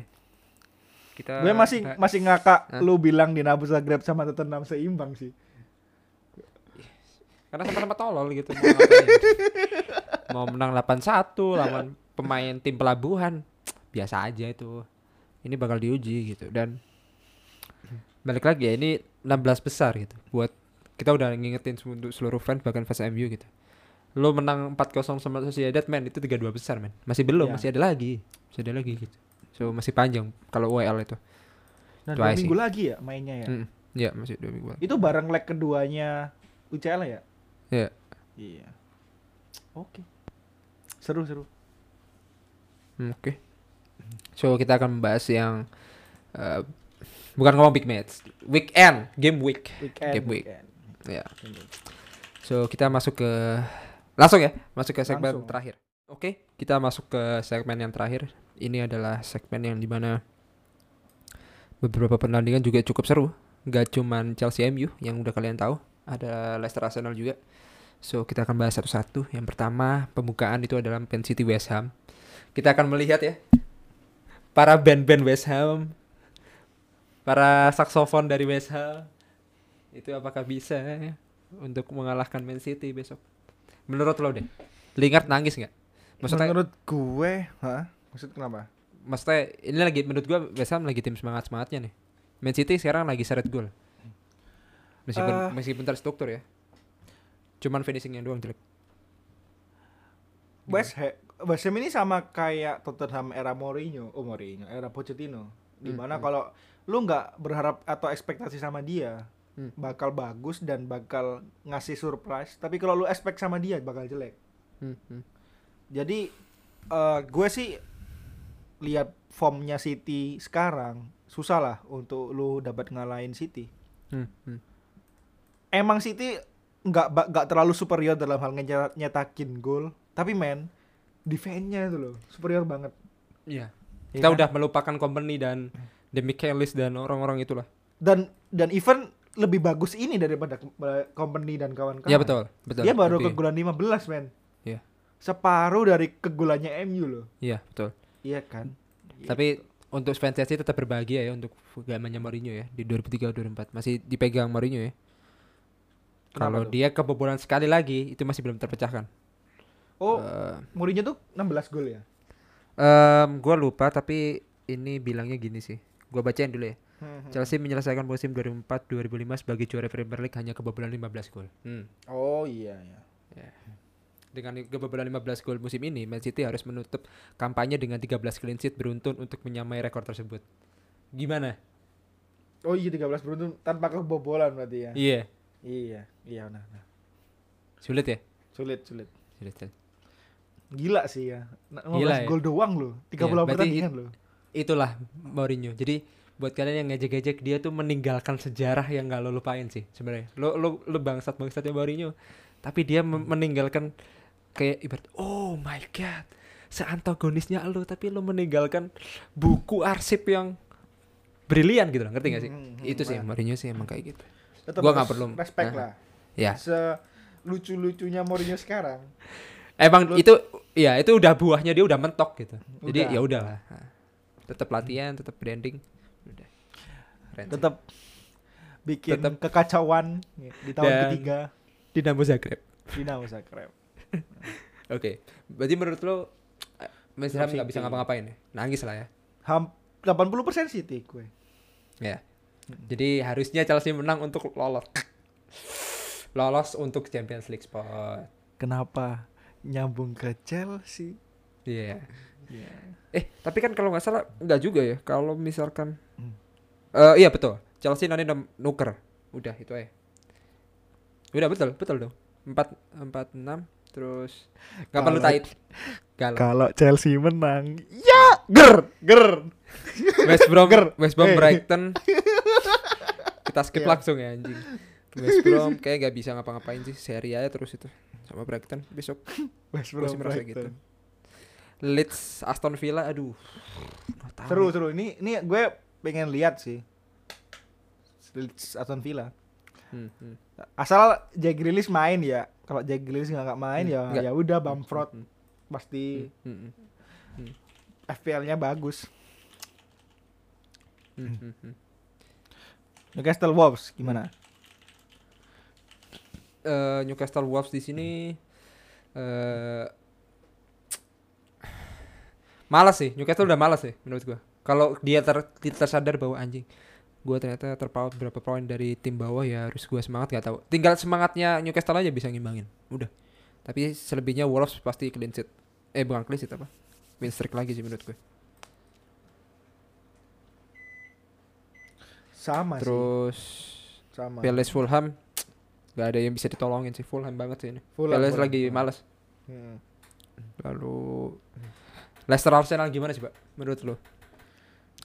Ya? Kita Gue masih nggak- masih ngakak Hah? lu bilang Dinamo Zagreb sama Tottenham seimbang sih. karena sama-sama tolol gitu mau menang 8-1 lawan pemain tim pelabuhan biasa aja itu ini bakal diuji gitu dan balik lagi ya ini 16 besar gitu buat kita udah ngingetin untuk seluruh fans bahkan fans MU gitu lo menang 4-0 sama Sociedad men itu 3-2 besar men masih belum Iya. masih ada lagi masih ada lagi gitu so masih panjang kalau UEL itu Itu dua minggu lagi ya mainnya ya. Mm, ya masih dua minggu lagi. Itu bareng leg keduanya UCL ya? ya Iya. Oke. Seru seru. Hmm, Oke. So kita akan membahas yang eh, bukan ngomong big match, weekend, game week. Weekend. Game week. weekend. Ya. So kita masuk ke langsung ya, masuk ke segmen Langsung. terakhir. Oke, kita masuk ke segmen yang terakhir. Ini adalah segmen yang di mana beberapa pertandingan juga cukup seru. Gak cuman Chelsea MU yang udah kalian tahu, ada Leicester Arsenal juga. So kita akan bahas satu-satu. Yang pertama pembukaan itu adalah Man City West Ham. Kita akan melihat ya para band-band West Ham, para saksofon dari West Ham itu apakah bisa untuk mengalahkan Man City besok? Menurut lo deh, Lingard nangis nggak? Maksudnya, Menurut gue, hah? Maksud kenapa? maksudnya ini lagi menurut gua West Ham lagi tim semangat semangatnya nih. Man City sekarang lagi seret gol. Meskipun Eh. meskipun terstruktur ya. Cuman finishingnya doang jelek. West Ham, West Ham ini sama kayak Tottenham era Mourinho, oh Mourinho, era Pochettino. Di mana Hmm, hmm. kalau lu nggak berharap atau ekspektasi sama dia, Hmm. bakal bagus dan bakal ngasih surprise. Tapi kalau lu expect sama dia bakal jelek. Hmm, hmm. Jadi eh gue sih lihat formnya City sekarang susah lah untuk lu dapat ngalahin City. Hmm, hmm. Emang City nggak nggak terlalu superior dalam hal nyetak- nyetakin gol, tapi men defense-nya itu loh superior banget. Iya. Ya Kita kan? udah melupakan Company dan Demi Kellis dan orang-orang itulah. dan dan even lebih bagus ini daripada company dan kawan-kawan. Iya betul, betul. Dia baru Oke. kegulan 15 men. Iya. Separuh dari kegulannya MU loh. Iya, betul. Iya kan? Tapi untuk fans Chelsea tetap berbahagia ya untuk zamannya Mourinho ya di 2003 2004 masih dipegang Mourinho ya. Kalau dia kebobolan sekali lagi itu masih belum terpecahkan. Oh, Eh, Mourinho tuh 16 gol ya. em, gua lupa tapi ini bilangnya gini sih. Gua bacain dulu ya. Hmm, Chelsea menyelesaikan musim 2004-2005 sebagai juara Premier League hanya kebobolan 15 gol. Hmm. Oh iya ya. Dengan kebobolan 15 gol musim ini, Man City harus menutup kampanye dengan 13 clean sheet beruntun untuk menyamai rekor tersebut. Gimana? Oh iya 13 beruntun tanpa kebobolan berarti ya. Iya. Iya, iya nah, nah. Sulit ya? Sulit, sulit. Sulit. sulit. Gila sih ya. Nah, 15 Gila ya. gol doang loh. 30 Iya, pertandingan loh. Itulah Mourinho. Jadi buat kalian yang ngejek-ngejek dia tuh meninggalkan sejarah yang gak lo lupain sih sebenarnya. Lo lo lo bangsat bangsatnya Mourinho. Tapi dia meninggalkan kayak ibarat oh my god seantagonisnya lo tapi lo meninggalkan buku arsip yang brilian gitu loh ngerti gak sih Hmm, hmm, itu sih benar. Mourinho sih emang kayak gitu Tetap Gua nggak perlu. respect Nah. lah. ya Se lucu-lucunya Mourinho sekarang. emang Lu- itu ya itu udah buahnya dia udah mentok gitu jadi Udah. ya udahlah tetap latihan tetap branding udah. Tetap bikin Tetap- kekacauan di tahun Dan- ketiga Dinamo Zagreb Dinamo Zagreb. Oke, berarti menurut lo West Ham nggak bisa ngapa-ngapain ya? Nangis lah ya. Ham 80% City gue. Ya. Jadi harusnya Chelsea menang untuk lolos. lolos untuk Champions League spot. Kenapa nyambung ke Chelsea? Iya. Ya. Eh, tapi kan kalau nggak salah nggak juga ya. Kalau misalkan Hmm. Eh iya betul. Chelsea nanti udah nuker. Udah itu aja. Udah betul, betul dong. 4 4 6 terus nggak perlu tight. Kalau Chelsea menang, ya ger ger. West Brom Ger. West Brom Eh. Brighton kita skip Iya. langsung ya anjing West Brom kayak gak bisa ngapa-ngapain sih seri aja terus itu sama Brighton besok West Gua sih merasa gitu. Leeds Aston Villa aduh nggak Seru seru. Ini ini gue pengen lihat sih. Leeds Aston Villa. Hmm, hmm. Asal Jack Grealish main ya. Kalau Jack Grealish nggak nggak main Hmm, ya nggak. ya udah Bamford Hmm, pasti hmm, hmm, FPL-nya bagus. hmm, hmm, hmm. Newcastle Wolves gimana? Eh, Newcastle Wolves di sini eh malas sih Newcastle udah malas sih menurut gua kalau dia ter tersadar bahwa anjing gua ternyata terpaut berapa poin dari tim bawah ya harus gua semangat gak tahu tinggal semangatnya Newcastle aja bisa ngimbangin udah tapi selebihnya Wolves pasti clean sheet eh bukan clean sheet apa win streak lagi sih menurut gue Sama sih. terus Sama. Palace Fulham gak ada yang bisa ditolongin sih Fulham banget sih ini Fulham, Palace Fulham, lagi Fulham. malas Hmm. Lalu Leicester Arsenal gimana sih, Pak? Menurut lo?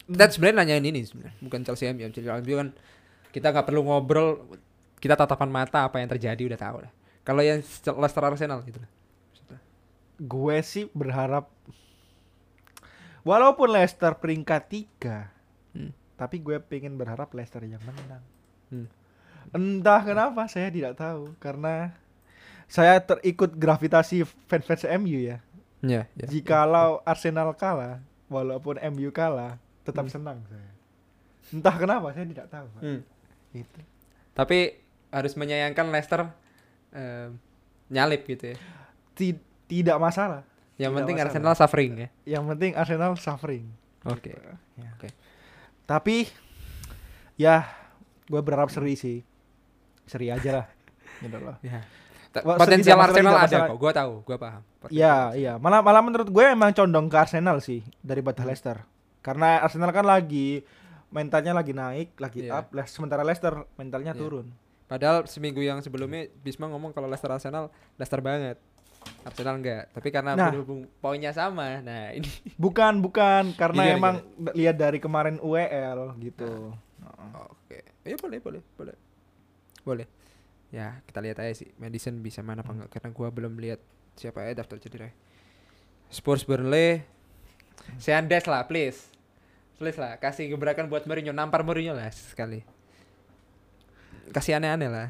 Kita sebenarnya nanyain ini sebenarnya, bukan Chelsea MU. Chelsea MU kan kita nggak perlu ngobrol, kita tatapan mata apa yang terjadi udah tahu lah. Kalau yang Leicester Arsenal gitu. Gue sih berharap walaupun Leicester peringkat tiga, Hmm. tapi gue pengen berharap Leicester yang menang. Hmm. Entah kenapa saya tidak tahu karena saya terikut gravitasi fans-fans MU ya. Ya, ya. Jikalau Arsenal kalah, walaupun MU kalah, tetap Hmm. senang saya. Entah kenapa saya tidak tahu. Pak. Hmm. Gitu. Tapi harus menyayangkan Leicester eh, nyalip gitu ya. Ti- tidak masalah. Yang Tidak penting masalah. Arsenal suffering ya. Yang penting Arsenal suffering. Oke. Ya. Oke. Tapi ya gue berharap seri sih. Seri aja lah. Gitu loh. Ya. Wah, Potensial Arsenal ada masalah. kok, gua tahu, gua paham. Iya, iya. Malah malah menurut gue emang condong ke Arsenal sih daripada Hmm. Leicester. Karena Arsenal kan lagi mentalnya lagi naik, lagi Iya. up, Les- sementara Leicester mentalnya Iya. turun. Padahal seminggu yang sebelumnya Bisma ngomong kalau Leicester Arsenal Leicester banget. Arsenal enggak, tapi karena Nah. berhubung poinnya sama. Nah, ini Bukan, bukan, karena Gimana, emang lihat dari kemarin UEL gitu. Heeh. Oke. Ya boleh, boleh, boleh. Boleh. Ya, kita lihat aja sih Madison bisa mana apa enggak karena gua belum lihat siapa ya daftar cedera. Spurs Burnley Seandes lah, please. Please lah, kasih gebrakan buat Mourinho, nampar Mourinho lah sekali. Kasih aneh-aneh lah.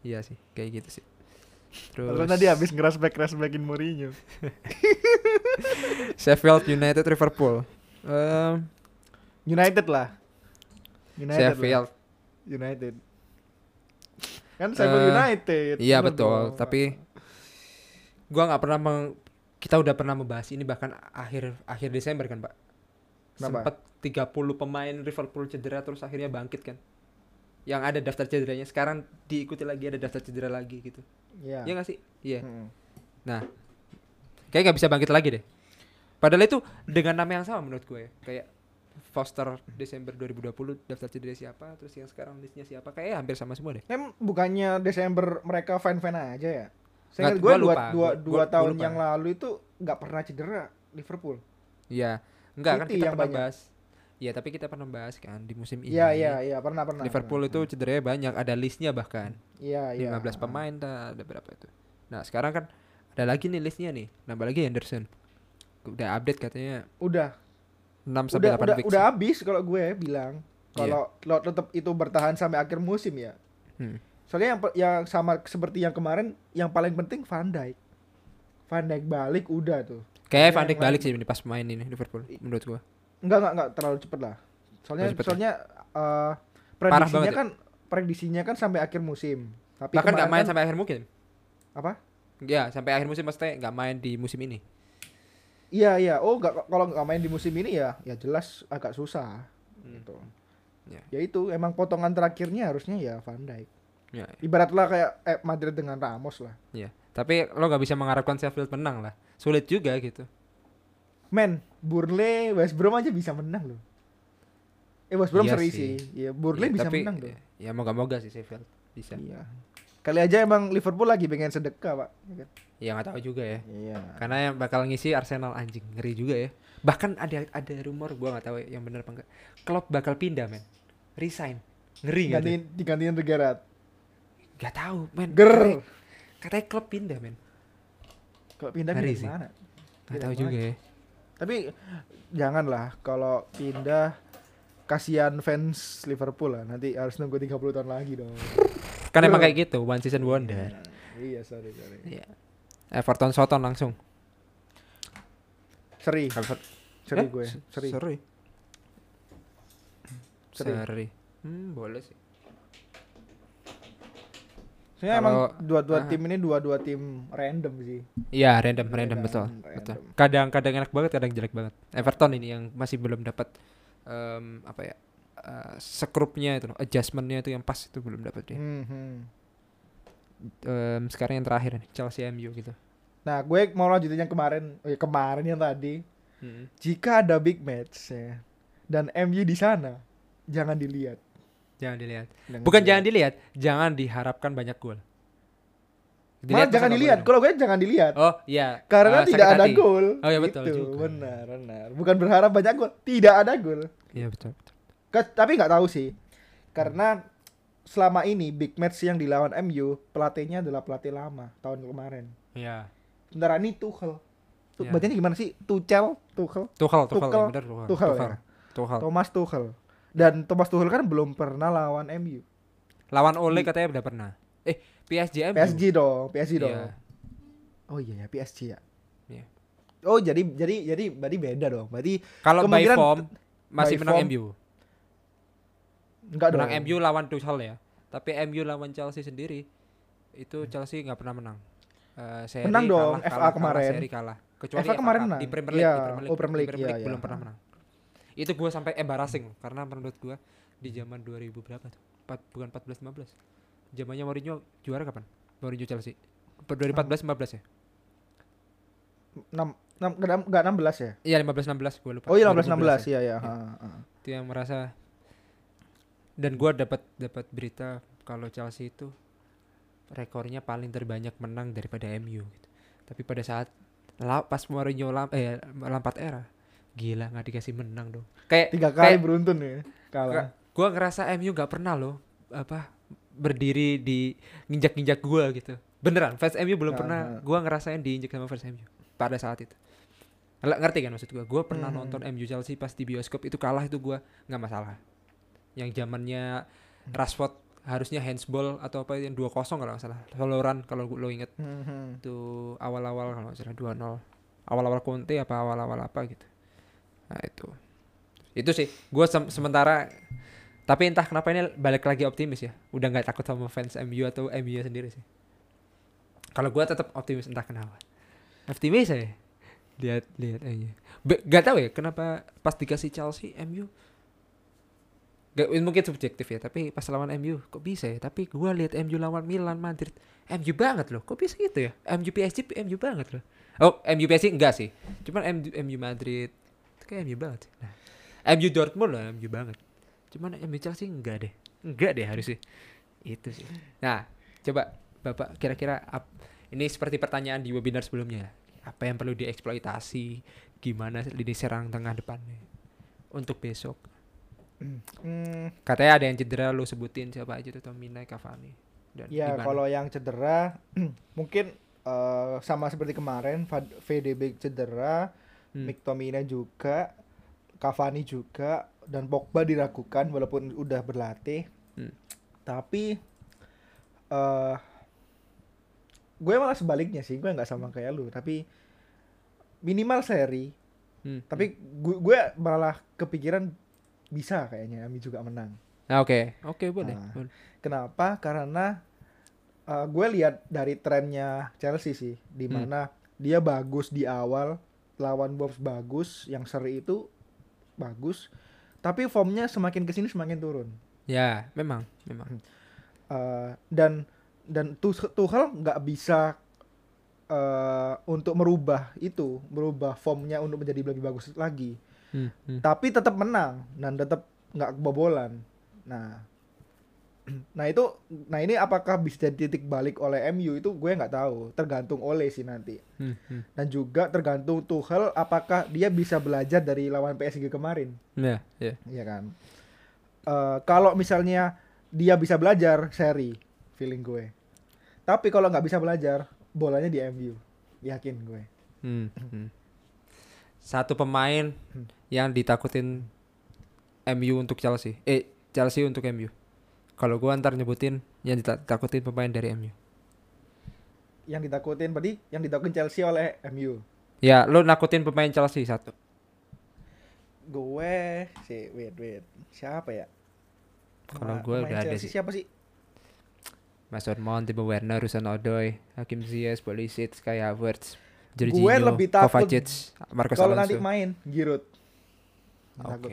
Iya sih, kayak gitu sih. Terus Lalu tadi habis ngerasback ngerasbackin Mourinho. Sheffield United Liverpool. Em, United lah. United lah. Sheffield. United. Kan Sheffield Eh, United. Iya betul, dong. tapi gua nggak pernah meng- kita udah pernah membahas ini bahkan akhir akhir Desember kan, Pak. Kenapa? Sempat 30 pemain Liverpool cedera terus akhirnya bangkit kan. Yang ada daftar cederanya sekarang diikuti lagi ada daftar cedera lagi gitu. Iya. Iya nggak sih? Iya. Mm. Nah, kayak nggak bisa bangkit lagi deh. Padahal itu dengan nama yang sama menurut gue. Kayak Foster Desember 2020 daftar cedera siapa, terus yang sekarang listnya siapa, kayaknya hampir sama semua deh. Em bukannya Desember mereka fan-fan aja ya? Saya gue dua, dua, dua gua tahun lupa. yang lalu itu nggak pernah cedera Liverpool. Iya, enggak kan kita yang pernah banyak. bahas. Iya, tapi kita pernah bahas kan di musim ini. Iya iya iya pernah pernah. Liverpool pernah. itu cederanya banyak, ada listnya bahkan. Iya iya. 15 pemain dah, ada berapa itu. Nah, sekarang kan ada lagi nih listnya nih. Nambah lagi Henderson. Udah update katanya Udah 6 sampai udah 8 udah weeks. udah habis kalau gue bilang. Kalau lo tetap itu bertahan sampai akhir musim ya. Hmm. Soalnya yang yang sama seperti yang kemarin yang paling penting Van Dijk. Van Dijk balik udah tuh. Kayak Van Dijk balik sih ini pas main ini Liverpool menurut gua. Enggak enggak enggak terlalu cepet lah. Soalnya cepet ya? soalnya eh, Parah prediksinya banget ya? kan prediksinya kan sampai akhir musim. Tapi Bahkan nggak main kan- sampai akhir musim. apa? Ya, sampai akhir musim maksudnya nggak main di musim ini. Iya iya. Oh nggak kalau nggak main di musim ini ya ya jelas agak susah. Hmm. Gitu. Ya. Ya itu emang potongan terakhirnya harusnya ya Van Dijk. Ya, Ibaratlah kayak eh, Madrid dengan Ramos lah. ya. Tapi lo nggak bisa mengharapkan Sheffield menang lah. Sulit juga gitu. Men, Burnley West Brom aja bisa menang loh. Eh West Brom Iya seri sih. sih. Iya, Burnley Ya, bisa tapi, menang tuh. Ya moga-moga sih Sheffield bisa. Iya. Kali aja emang Liverpool lagi pengen sedekah, Pak. Iya? Ya nggak tahu juga ya. Iya. Karena yang bakal ngisi Arsenal anjing ngeri juga ya. Bahkan ada ada rumor gua nggak tahu ya, yang benar apa enggak. Klopp bakal pindah men. Resign. Ngeri? Gantiin digantiin De Gerrard. Gak tahu men. Ger. Katanya, katanya Klopp pindah men. Kalau pindah Ngeri pindah sih. mana? Gak tahu juga ya. Tapi janganlah kalau pindah kasihan fans Liverpool lah. Nanti harus nunggu 30 tahun lagi dong. Kan emang kayak gitu, one season wonder. iya, sorry, sorry. Iya. Everton Soton langsung. Seri, Ever- seri Eh, gue, se- seri. Seri. Seri. Seri. Hmm, boleh sih. Soalnya emang dua-dua ah. tim ini dua-dua tim random sih. Iya, random, random, Random, betul. random. Betul. Kadang-kadang enak banget, kadang jelek banget. Everton ini yang masih belum dapat em, apa ya? eh, sekrupnya itu, adjustmentnya itu yang pas itu belum dapat dia. Hmm, hmm. Em, sekarang yang terakhir nih, Chelsea MU gitu. Nah, gue mau lanjutin yang kemarin, oh ya kemarin yang tadi. Hmm. Jika ada big match ya, dan MU di sana, jangan dilihat. Jangan dilihat. Jangan Bukan dilihat. jangan dilihat, jangan diharapkan banyak gol. Malah jangan dilihat. Kalau gue jangan dilihat. Oh iya. Karena Eh, tidak ada hati. gol. Oh iya betul Gitu, juga. Benar, benar. Bukan berharap banyak gol, tidak ada gol. Iya betul. betul. Ke- tapi nggak tahu sih. Karena selama ini big match yang dilawan MU pelatihnya adalah pelatih lama tahun kemarin. Iya. Sementara ini Tuchel. Tuh, Ya. bacanya gimana sih? Tuchel, Tuchel, Tuchel, Tuchel, Tuchel. ya benar Tuchel. Tuchel, Tuchel. ya? Tuchel. Thomas Tuchel. Dan Thomas Tuchel kan belum pernah lawan MU. Lawan Ole katanya udah pernah. Eh, PSG MU. PSG dong, PSG dong. Iya. Oh iya ya PSG ya. Iya. Oh jadi jadi jadi berarti beda dong. Berarti Kalau by form masih by menang form MU. enggak dong. Menang MU lawan Tuchel ya. Tapi MU lawan Chelsea sendiri itu Chelsea nggak pernah menang. Eh, seri Menang dong, kalah, FA kalah, kemarin. Kalah, seri kalah. Kecuali FA kemarin menang. di Premier League, Iya, di Premier League, oh, Premier di League, Premier iya, League iya. belum pernah menang. Itu gua sampai embarrassing karena menurut gua di zaman 2000 berapa tuh? Empat, bukan 14 15. Zamannya Mourinho juara kapan? Mourinho Chelsea. Per 2014 15 ya? 6 enam enggak enggak 16 ya? Iya 15 16 gua lupa. Oh iya 16 2012 16 ya. iya ya. Iya. ha, ha. Itu yang merasa dan gua dapat dapat berita kalau Chelsea itu rekornya paling terbanyak menang daripada MU gitu. Tapi pada saat pas Mourinho lam, eh Lampard era gila nggak dikasih menang dong. Kayak Tiga kali kayak beruntun ya kalah. Gua ngerasa MU nggak pernah loh apa berdiri di nginjak-nginjak gua gitu. Beneran fans MU belum Ah, pernah ah. gua ngerasain diinjak sama fans MU pada saat itu. Nggak ngerti kan maksud gua? Gua pernah Hmm. nonton MU Chelsea pas di bioskop itu kalah itu gua nggak masalah. Yang zamannya Rashford harusnya handsball atau apa yang 2-0 kalau nggak salah. Soloran kalau gua- lo inget Hmm, hmm. itu awal-awal kalau nggak salah 2-0. Awal-awal Conte apa awal-awal apa gitu. Nah itu. Itu sih. Gue sementara tapi entah kenapa ini balik lagi optimis ya. Udah nggak takut sama fans MU atau MU sendiri sih. Kalau gue tetap optimis entah kenapa. Optimis ya. Lihat lihat aja. Gak tahu ya kenapa pas dikasih Chelsea MU Gak, mungkin subjektif ya tapi pas lawan MU kok bisa ya tapi gua lihat MU lawan Milan Madrid MU banget loh kok bisa gitu ya MU PSG MU banget loh oh MU PSG enggak sih cuman MU, Madrid kayak MU banget sih. Nah, MU Dortmund lah MU banget. Cuman MU Chelsea enggak deh. Enggak deh harusnya. Itu sih. Nah coba bapak kira-kira ini seperti pertanyaan di webinar sebelumnya. Apa yang perlu dieksploitasi? Gimana lini serang tengah depannya? Untuk besok. Hmm, Katanya ada yang cedera lu sebutin siapa aja tuh Tomina Cavani dan ya kalau yang cedera mungkin eh, sama seperti kemarin VDB cedera, Hmm. McTominay juga, Cavani juga dan Pogba diragukan walaupun udah berlatih. Hmm. Tapi eh gue malah sebaliknya sih, gue nggak sama kayak lu, tapi minimal seri. Hmm. Tapi gue, gue malah kepikiran bisa kayaknya Ami juga menang. Nah, oke oke boleh, Ah. boleh. Kenapa? Karena uh, gue lihat dari trennya Chelsea sih, di Hmm. mana dia bagus di awal, lawan Wolves bagus, yang seri itu bagus, tapi formnya semakin ke sini semakin turun. ya memang memang Uh, dan dan Tuch- Tuchel nggak bisa uh, untuk merubah itu, merubah formnya untuk menjadi lebih bagus lagi. Hmm, hmm. tapi tetap menang dan tetap nggak kebobolan. Nah, nah itu, nah ini apakah bisa jadi titik balik oleh MU itu gue nggak tahu, tergantung oleh sih nanti. Hmm, hmm. Dan juga tergantung Tuchel apakah dia bisa belajar dari lawan PSG kemarin, ya ya ya kan? Eh, kalau misalnya dia bisa belajar seri, feeling gue. Tapi kalau nggak bisa belajar, bolanya di MU, yakin gue. Hmm, hmm. satu pemain Hmm. yang ditakutin MU untuk Chelsea eh Chelsea untuk MU kalau gua ntar nyebutin yang ditakutin pemain dari MU Yang ditakutin berarti yang ditakutin Chelsea oleh MU. ya lu nakutin pemain Chelsea satu gue si wait wait siapa ya Kalau gue udah ada Chelsea sih. siapa sih Mason Mount, Timo Werner, Rusan Odoi, Hakim Ziyech, Pulisic, Kai Havertz, Gue Jorginho, lebih takut Kovacic, Marcos kalau nanti main Giroud Oke. Takut.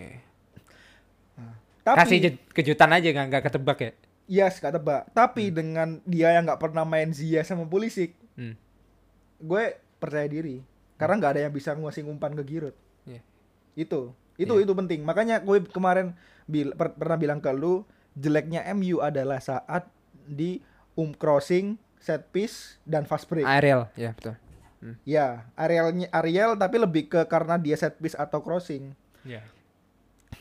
Tapi Kasih kejutan aja nggak nggak ketebak ya. yes kata tebak tapi dengan dia yang nggak pernah main Zia sama Pulisic Hmm. gue percaya diri karena nggak ada yang bisa ngasih umpan ke Giroud Iya. itu itu Iya. itu penting makanya gue kemarin bil- per- pernah bilang ke lu jeleknya MU adalah saat di um crossing set piece dan fast break. Ariel, ya betul. Ya, Arielnya Ariel tapi lebih ke karena dia set piece atau crossing. Iya.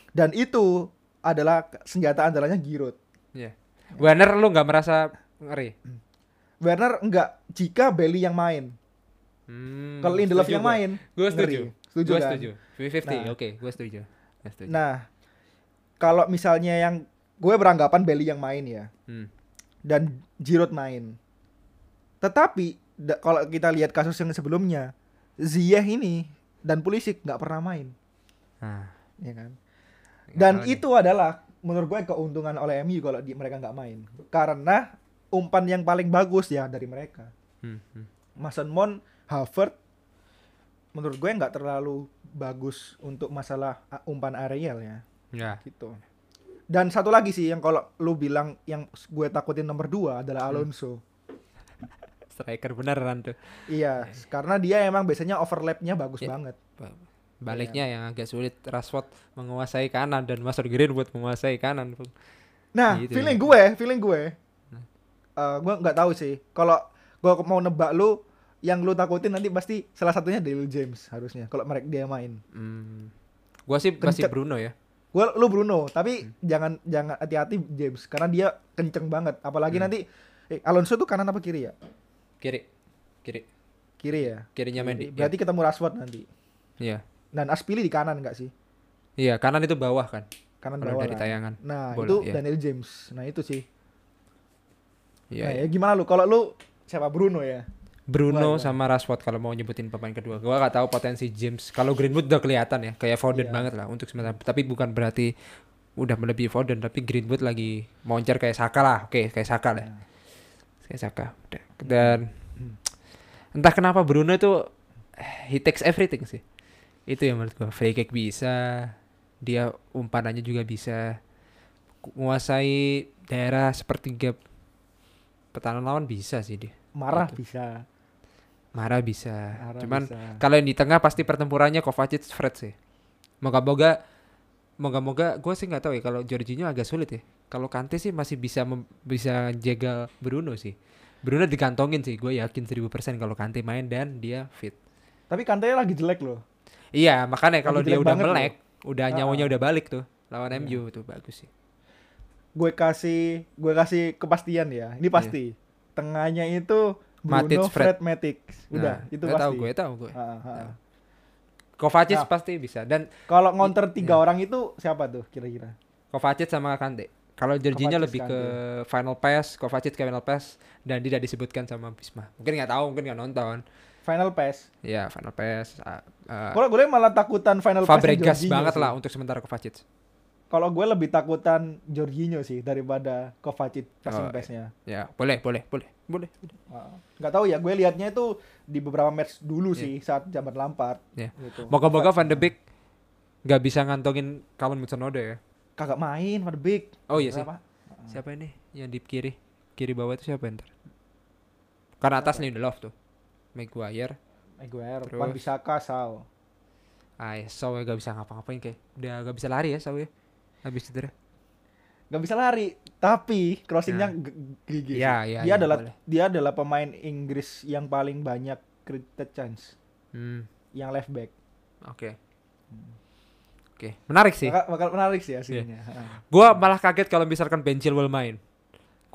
Dan itu adalah senjata andalannya Giroud. Iya. Werner lu nggak merasa ngeri? Werner enggak jika Bailey yang main. Hmm, Kalau Lindelof yang main, Gue setuju. ngeri. Setuju Gue kan? setuju. 50-50, Nah. oke, gue setuju. Gue setuju. Nah, kalau misalnya yang gue beranggapan Bailey yang main ya Hmm. dan Giroud main. Tetapi kalau kita lihat kasus yang sebelumnya, Ziyech ini dan Pulisic nggak pernah main, Nah, ya kan? Nggak Dan nih. itu adalah menurut gue keuntungan oleh MU kalau di, mereka nggak main. Karena umpan yang paling bagus ya dari mereka. Hmm, hmm. Mason Mount, Havertz menurut gue nggak terlalu bagus untuk masalah umpan aerial ya Ya. gitu. Dan satu lagi sih yang kalau lu bilang yang gue takutin nomor dua adalah Alonso. Striker beneran tuh. Iya, karena dia emang biasanya overlapnya bagus Ya. banget. Ba- Baliknya yang agak sulit Rashford menguasai kanan dan Mason Greenwood menguasai kanan. Nah, Gitu feeling ya. gue, feeling gue, eh gue nggak tahu sih. Kalau gue mau nebak lu, yang lu takutin nanti pasti salah satunya Daniel James harusnya. Kalau mereka dia main. Hmm. Gua sih masih Kencet. Bruno ya. Gue lu Bruno, tapi Hmm. jangan jangan hati-hati James karena dia kenceng banget. Apalagi Hmm. nanti eh, Alonso tuh kanan apa kiri ya? Kiri. Kiri. Kiri ya. Kirinya Mendy. Berarti ketemu Rashford nanti. Iya. Dan Aspili di kanan nggak sih? Iya, kanan itu bawah kan. Kanan bawah. dari kan? tayangan. Nah, bola, itu iya. Daniel James. Nah, itu sih. Iya. nah, iya. ya gimana lu? Kalau lu siapa Bruno ya? Bruno Gimana? sama Rashford kalau mau nyebutin pemain kedua. Gua gak tahu potensi James. Kalau Greenwood udah kelihatan ya, kayak Foden Iya. banget lah untuk sementara. Tapi bukan berarti udah melebihi Foden, tapi Greenwood lagi moncer kayak Saka lah. Oke, kayak Saka lah. Nah, Kayak Saka. Dan entah kenapa Bruno itu eh, he takes everything sih. Itu yang menurut gua. Free kick bisa, dia umpanannya juga bisa. Menguasai daerah sepertiga pertahanan lawan bisa sih dia. marah Gitu. bisa. Marah bisa. Marah Cuman bisa. kalau yang di tengah pasti pertempurannya Kovacic Fred sih. Moga-moga moga-moga gue sih nggak tahu ya kalau Jorginho agak sulit ya. Kalau Kante sih masih bisa mem- bisa jaga Bruno sih. Bruno digantongin sih, gue yakin 1000% kalau Kante main dan dia fit. Tapi Kante lagi jelek loh. Iya, makanya kalau dia udah melek, udah Ah, nyawanya ah. udah balik tuh lawan Iya. MU tuh bagus sih. Gue kasih gue kasih kepastian ya. Ini pasti. Tengahnya itu Bruno, Matic, Fred, Fred. Matic. Udah, Nah, itu pasti. tahu gue tahu gue. Ah. Tahu. Kovacic Nah. pasti bisa dan Kalau ngonter tiga Iya. orang itu siapa tuh kira-kira? Kovacic sama Kante. Kalau Jorginho lebih ke final pass, Kovacic ke final pass dan tidak disebutkan sama Bisma. Mungkin nggak tahu, mungkin nggak nonton. Final pass. Ya, final pass. uh, Kalau gue malah takutan final pass Fabregas banget lah untuk sementara Kovacic. Kalau gue lebih takutan Jorginho sih daripada Kovacic passing Oh, pass-nya. Ya, boleh, boleh, boleh, boleh. Ah, nggak tahu ya gue liatnya itu di beberapa match dulu Iya. sih saat zaman Lampard Iya. gitu. Moga-moga Van de Beek nggak bisa ngantongin Callum Hudson-Odoi ya. kagak main Van de Beek Oh iya sih. Siapa ini yang di kiri? Kiri bawah itu siapa ntar? Karena atas Lindelof tuh. Maguire. Maguire Terus? Wan Bisaka Sal Ah, ya, Saw gak bisa ngapa-ngapain kayak. Udah gak bisa lari ya Saw ya. Habis cedera. nggak bisa lari tapi crossingnya g- gigi. Iya, iya, dia iya, adalah boleh. dia adalah pemain Inggris yang paling banyak created chance Hmm, yang left back oke. Oke, menarik sih. bakal, bakal menarik sih hasilnya Ah. Gua malah kaget kalau misalkan Ben Chilwell main.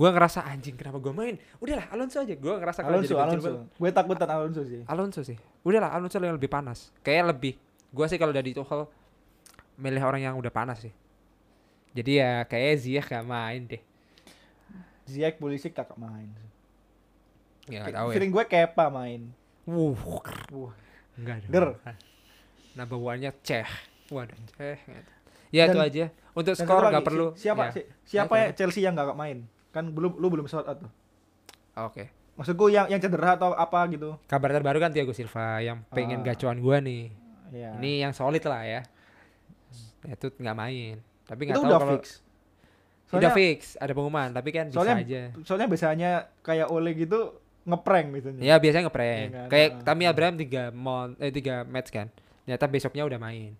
Gua ngerasa anjing kenapa gua main? Udahlah Alonso aja. Gua ngerasa kalau Alonso jadi Alonso gue takutan Alonso sih Alonso sih. Udahlah Alonso yang lebih panas. Kayak lebih. Gua sih kalau dari Tuchel milih orang yang udah panas sih. Jadi ya kayak Ziyech gak main deh. Ziyech Pulisic kakak main Ya gak tahu ya. feeling gue Kepa main Wuh, Wah. enggak. Ger. Nah bawaannya Ceh. Waduh, Ceh. Ya itu Dan- aja. Untuk skor nggak perlu. si- siapa ya. si- siapa Ayo, ya Chelsea yang gak main kan belum lu belum shout out tuh Oke. maksudku yang yang cedera atau apa gitu Kabar terbaru kan Thiago Silva yang pengen Ah. gacuan gua nih. ya Ini yang solid lah ya. Ya, itu nggak main. Tapi nggak tahu udah kalau fix udah soalnya fix, ada pengumuman, tapi kan soalnya bisa aja. soalnya biasanya kayak Ole gitu ngeprank biasanya Ya biasanya ngeprank. Iya kan? Kayak Ah. Tammy Abraham tiga mon eh tiga match kan. Ternyata besoknya udah main.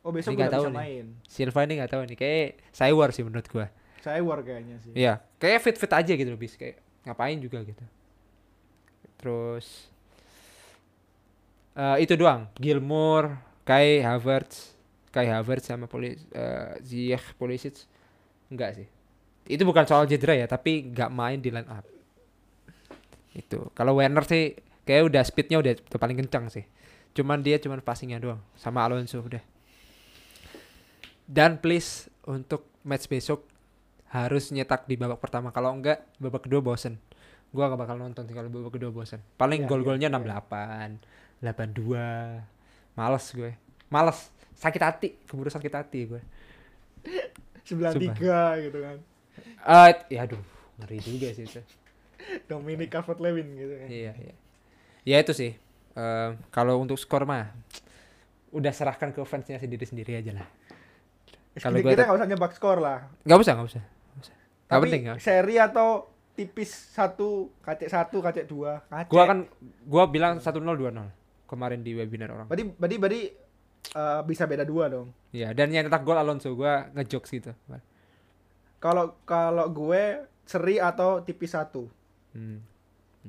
oh besok nggak udah tahu bisa nih. main Silva ini nggak tahu nih. Kayak Cywar sih menurut gua. War kayaknya sih Iya, kayak fit-fit aja gitu bis kayak ngapain juga gitu. Terus eh itu doang. Gilmore, Kai Havertz, Kai Havertz sama Poli eh Ziyech Pulisic enggak sih. Itu bukan soal cedera ya, tapi nggak main di line up. Itu. Kalau Werner sih kayak udah speednya udah, udah paling kencang sih. Cuman dia cuman passingnya doang sama Alonso udah. Dan please untuk match besok harus nyetak di babak pertama. Kalau enggak babak kedua bosen. Gua gak bakal nonton sih kalau babak kedua bosen. Paling Iya, gol-golnya iya, 68, 82. Males gue. Males. Sakit hati, keburu sakit hati gue. 93 gitu kan. Eh, ya aduh, ngeri juga sih itu. Dominic Calvert-Lewin gitu kan. Iya, iya. Ya itu sih. Eh, kalau untuk skor mah udah serahkan ke fansnya sendiri-sendiri aja lah. Kalau Kita nggak usah nyebak skor lah. Gak usah, gak usah. Tapi penting. Gak. seri atau tipis satu, kacek satu, kacek dua, kacek. Gua kan gua bilang 1-0 2-0 kemarin di webinar orang. Berarti berarti berarti eh, bisa beda dua dong. Iya, dan yang nyetak gol Alonso gua ngejokes gitu. Kalau kalau gue seri atau tipis satu. Hmm.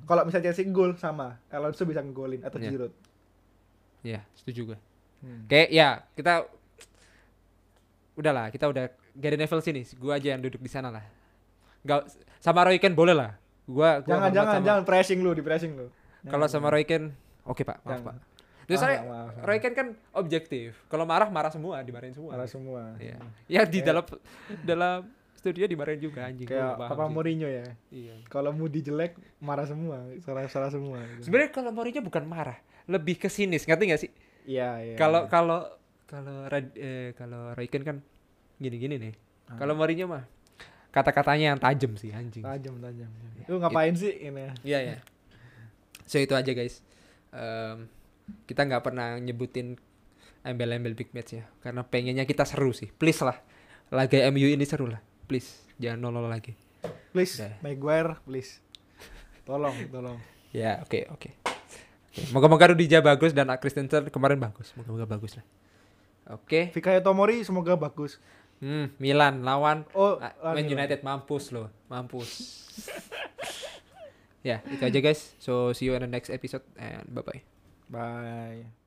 Kalau misalnya Chelsea gol sama, Alonso bisa ngegolin atau Iya. Giroud. Iya, setuju gue. Hmm. Kayak ya, kita udahlah, kita udah Gary Neville sini, gua aja yang duduk di sana lah. Gak sama Roy Keane boleh lah. Gua, gua Jangan jangan sama- jangan pressing lu, di pressing lu. Kalau sama Roy Keane, oke Pak, maaf Jangan. Pak. Terus Maaf, saya. Roy Keane kan objektif. Kalau marah marah semua, dimarahin semua. Malah semua. Iya. Ya di dalam dalam studio dimarahin juga anjing. Kayak Papa. Mourinho ya. Iya. Kalau Moody jelek marah semua, salah salah semua. gitu. Sebenarnya kalau Mourinho bukan marah, lebih ke sinis, ngerti gak sih? Iya, iya. Kalau kalau kalau Rad- eh, kalau Roy Keane kan gini-gini nih. Ah. Kalau Mourinho mah kata-katanya yang tajam sih anjing. tajam tajam. Lu ngapain sih ini? Iya ya. So itu aja guys. Em, kita nggak pernah nyebutin embel-embel big match ya, karena pengennya kita seru sih. Please lah, laga MU ini seru lah. Please jangan nol lagi. Please, Udah. Maguire, please. Tolong, tolong. Ya oke oke. Oke, Moga-moga Rudija bagus dan Christensen kemarin bagus. Moga-moga bagus lah. Oke. Fikayo Tomori semoga bagus. Hmm, Milan lawan Oh, Ah, Man. United mampus loh, mampus. ya, itu aja guys. So see you in the next episode and bye bye. Bye.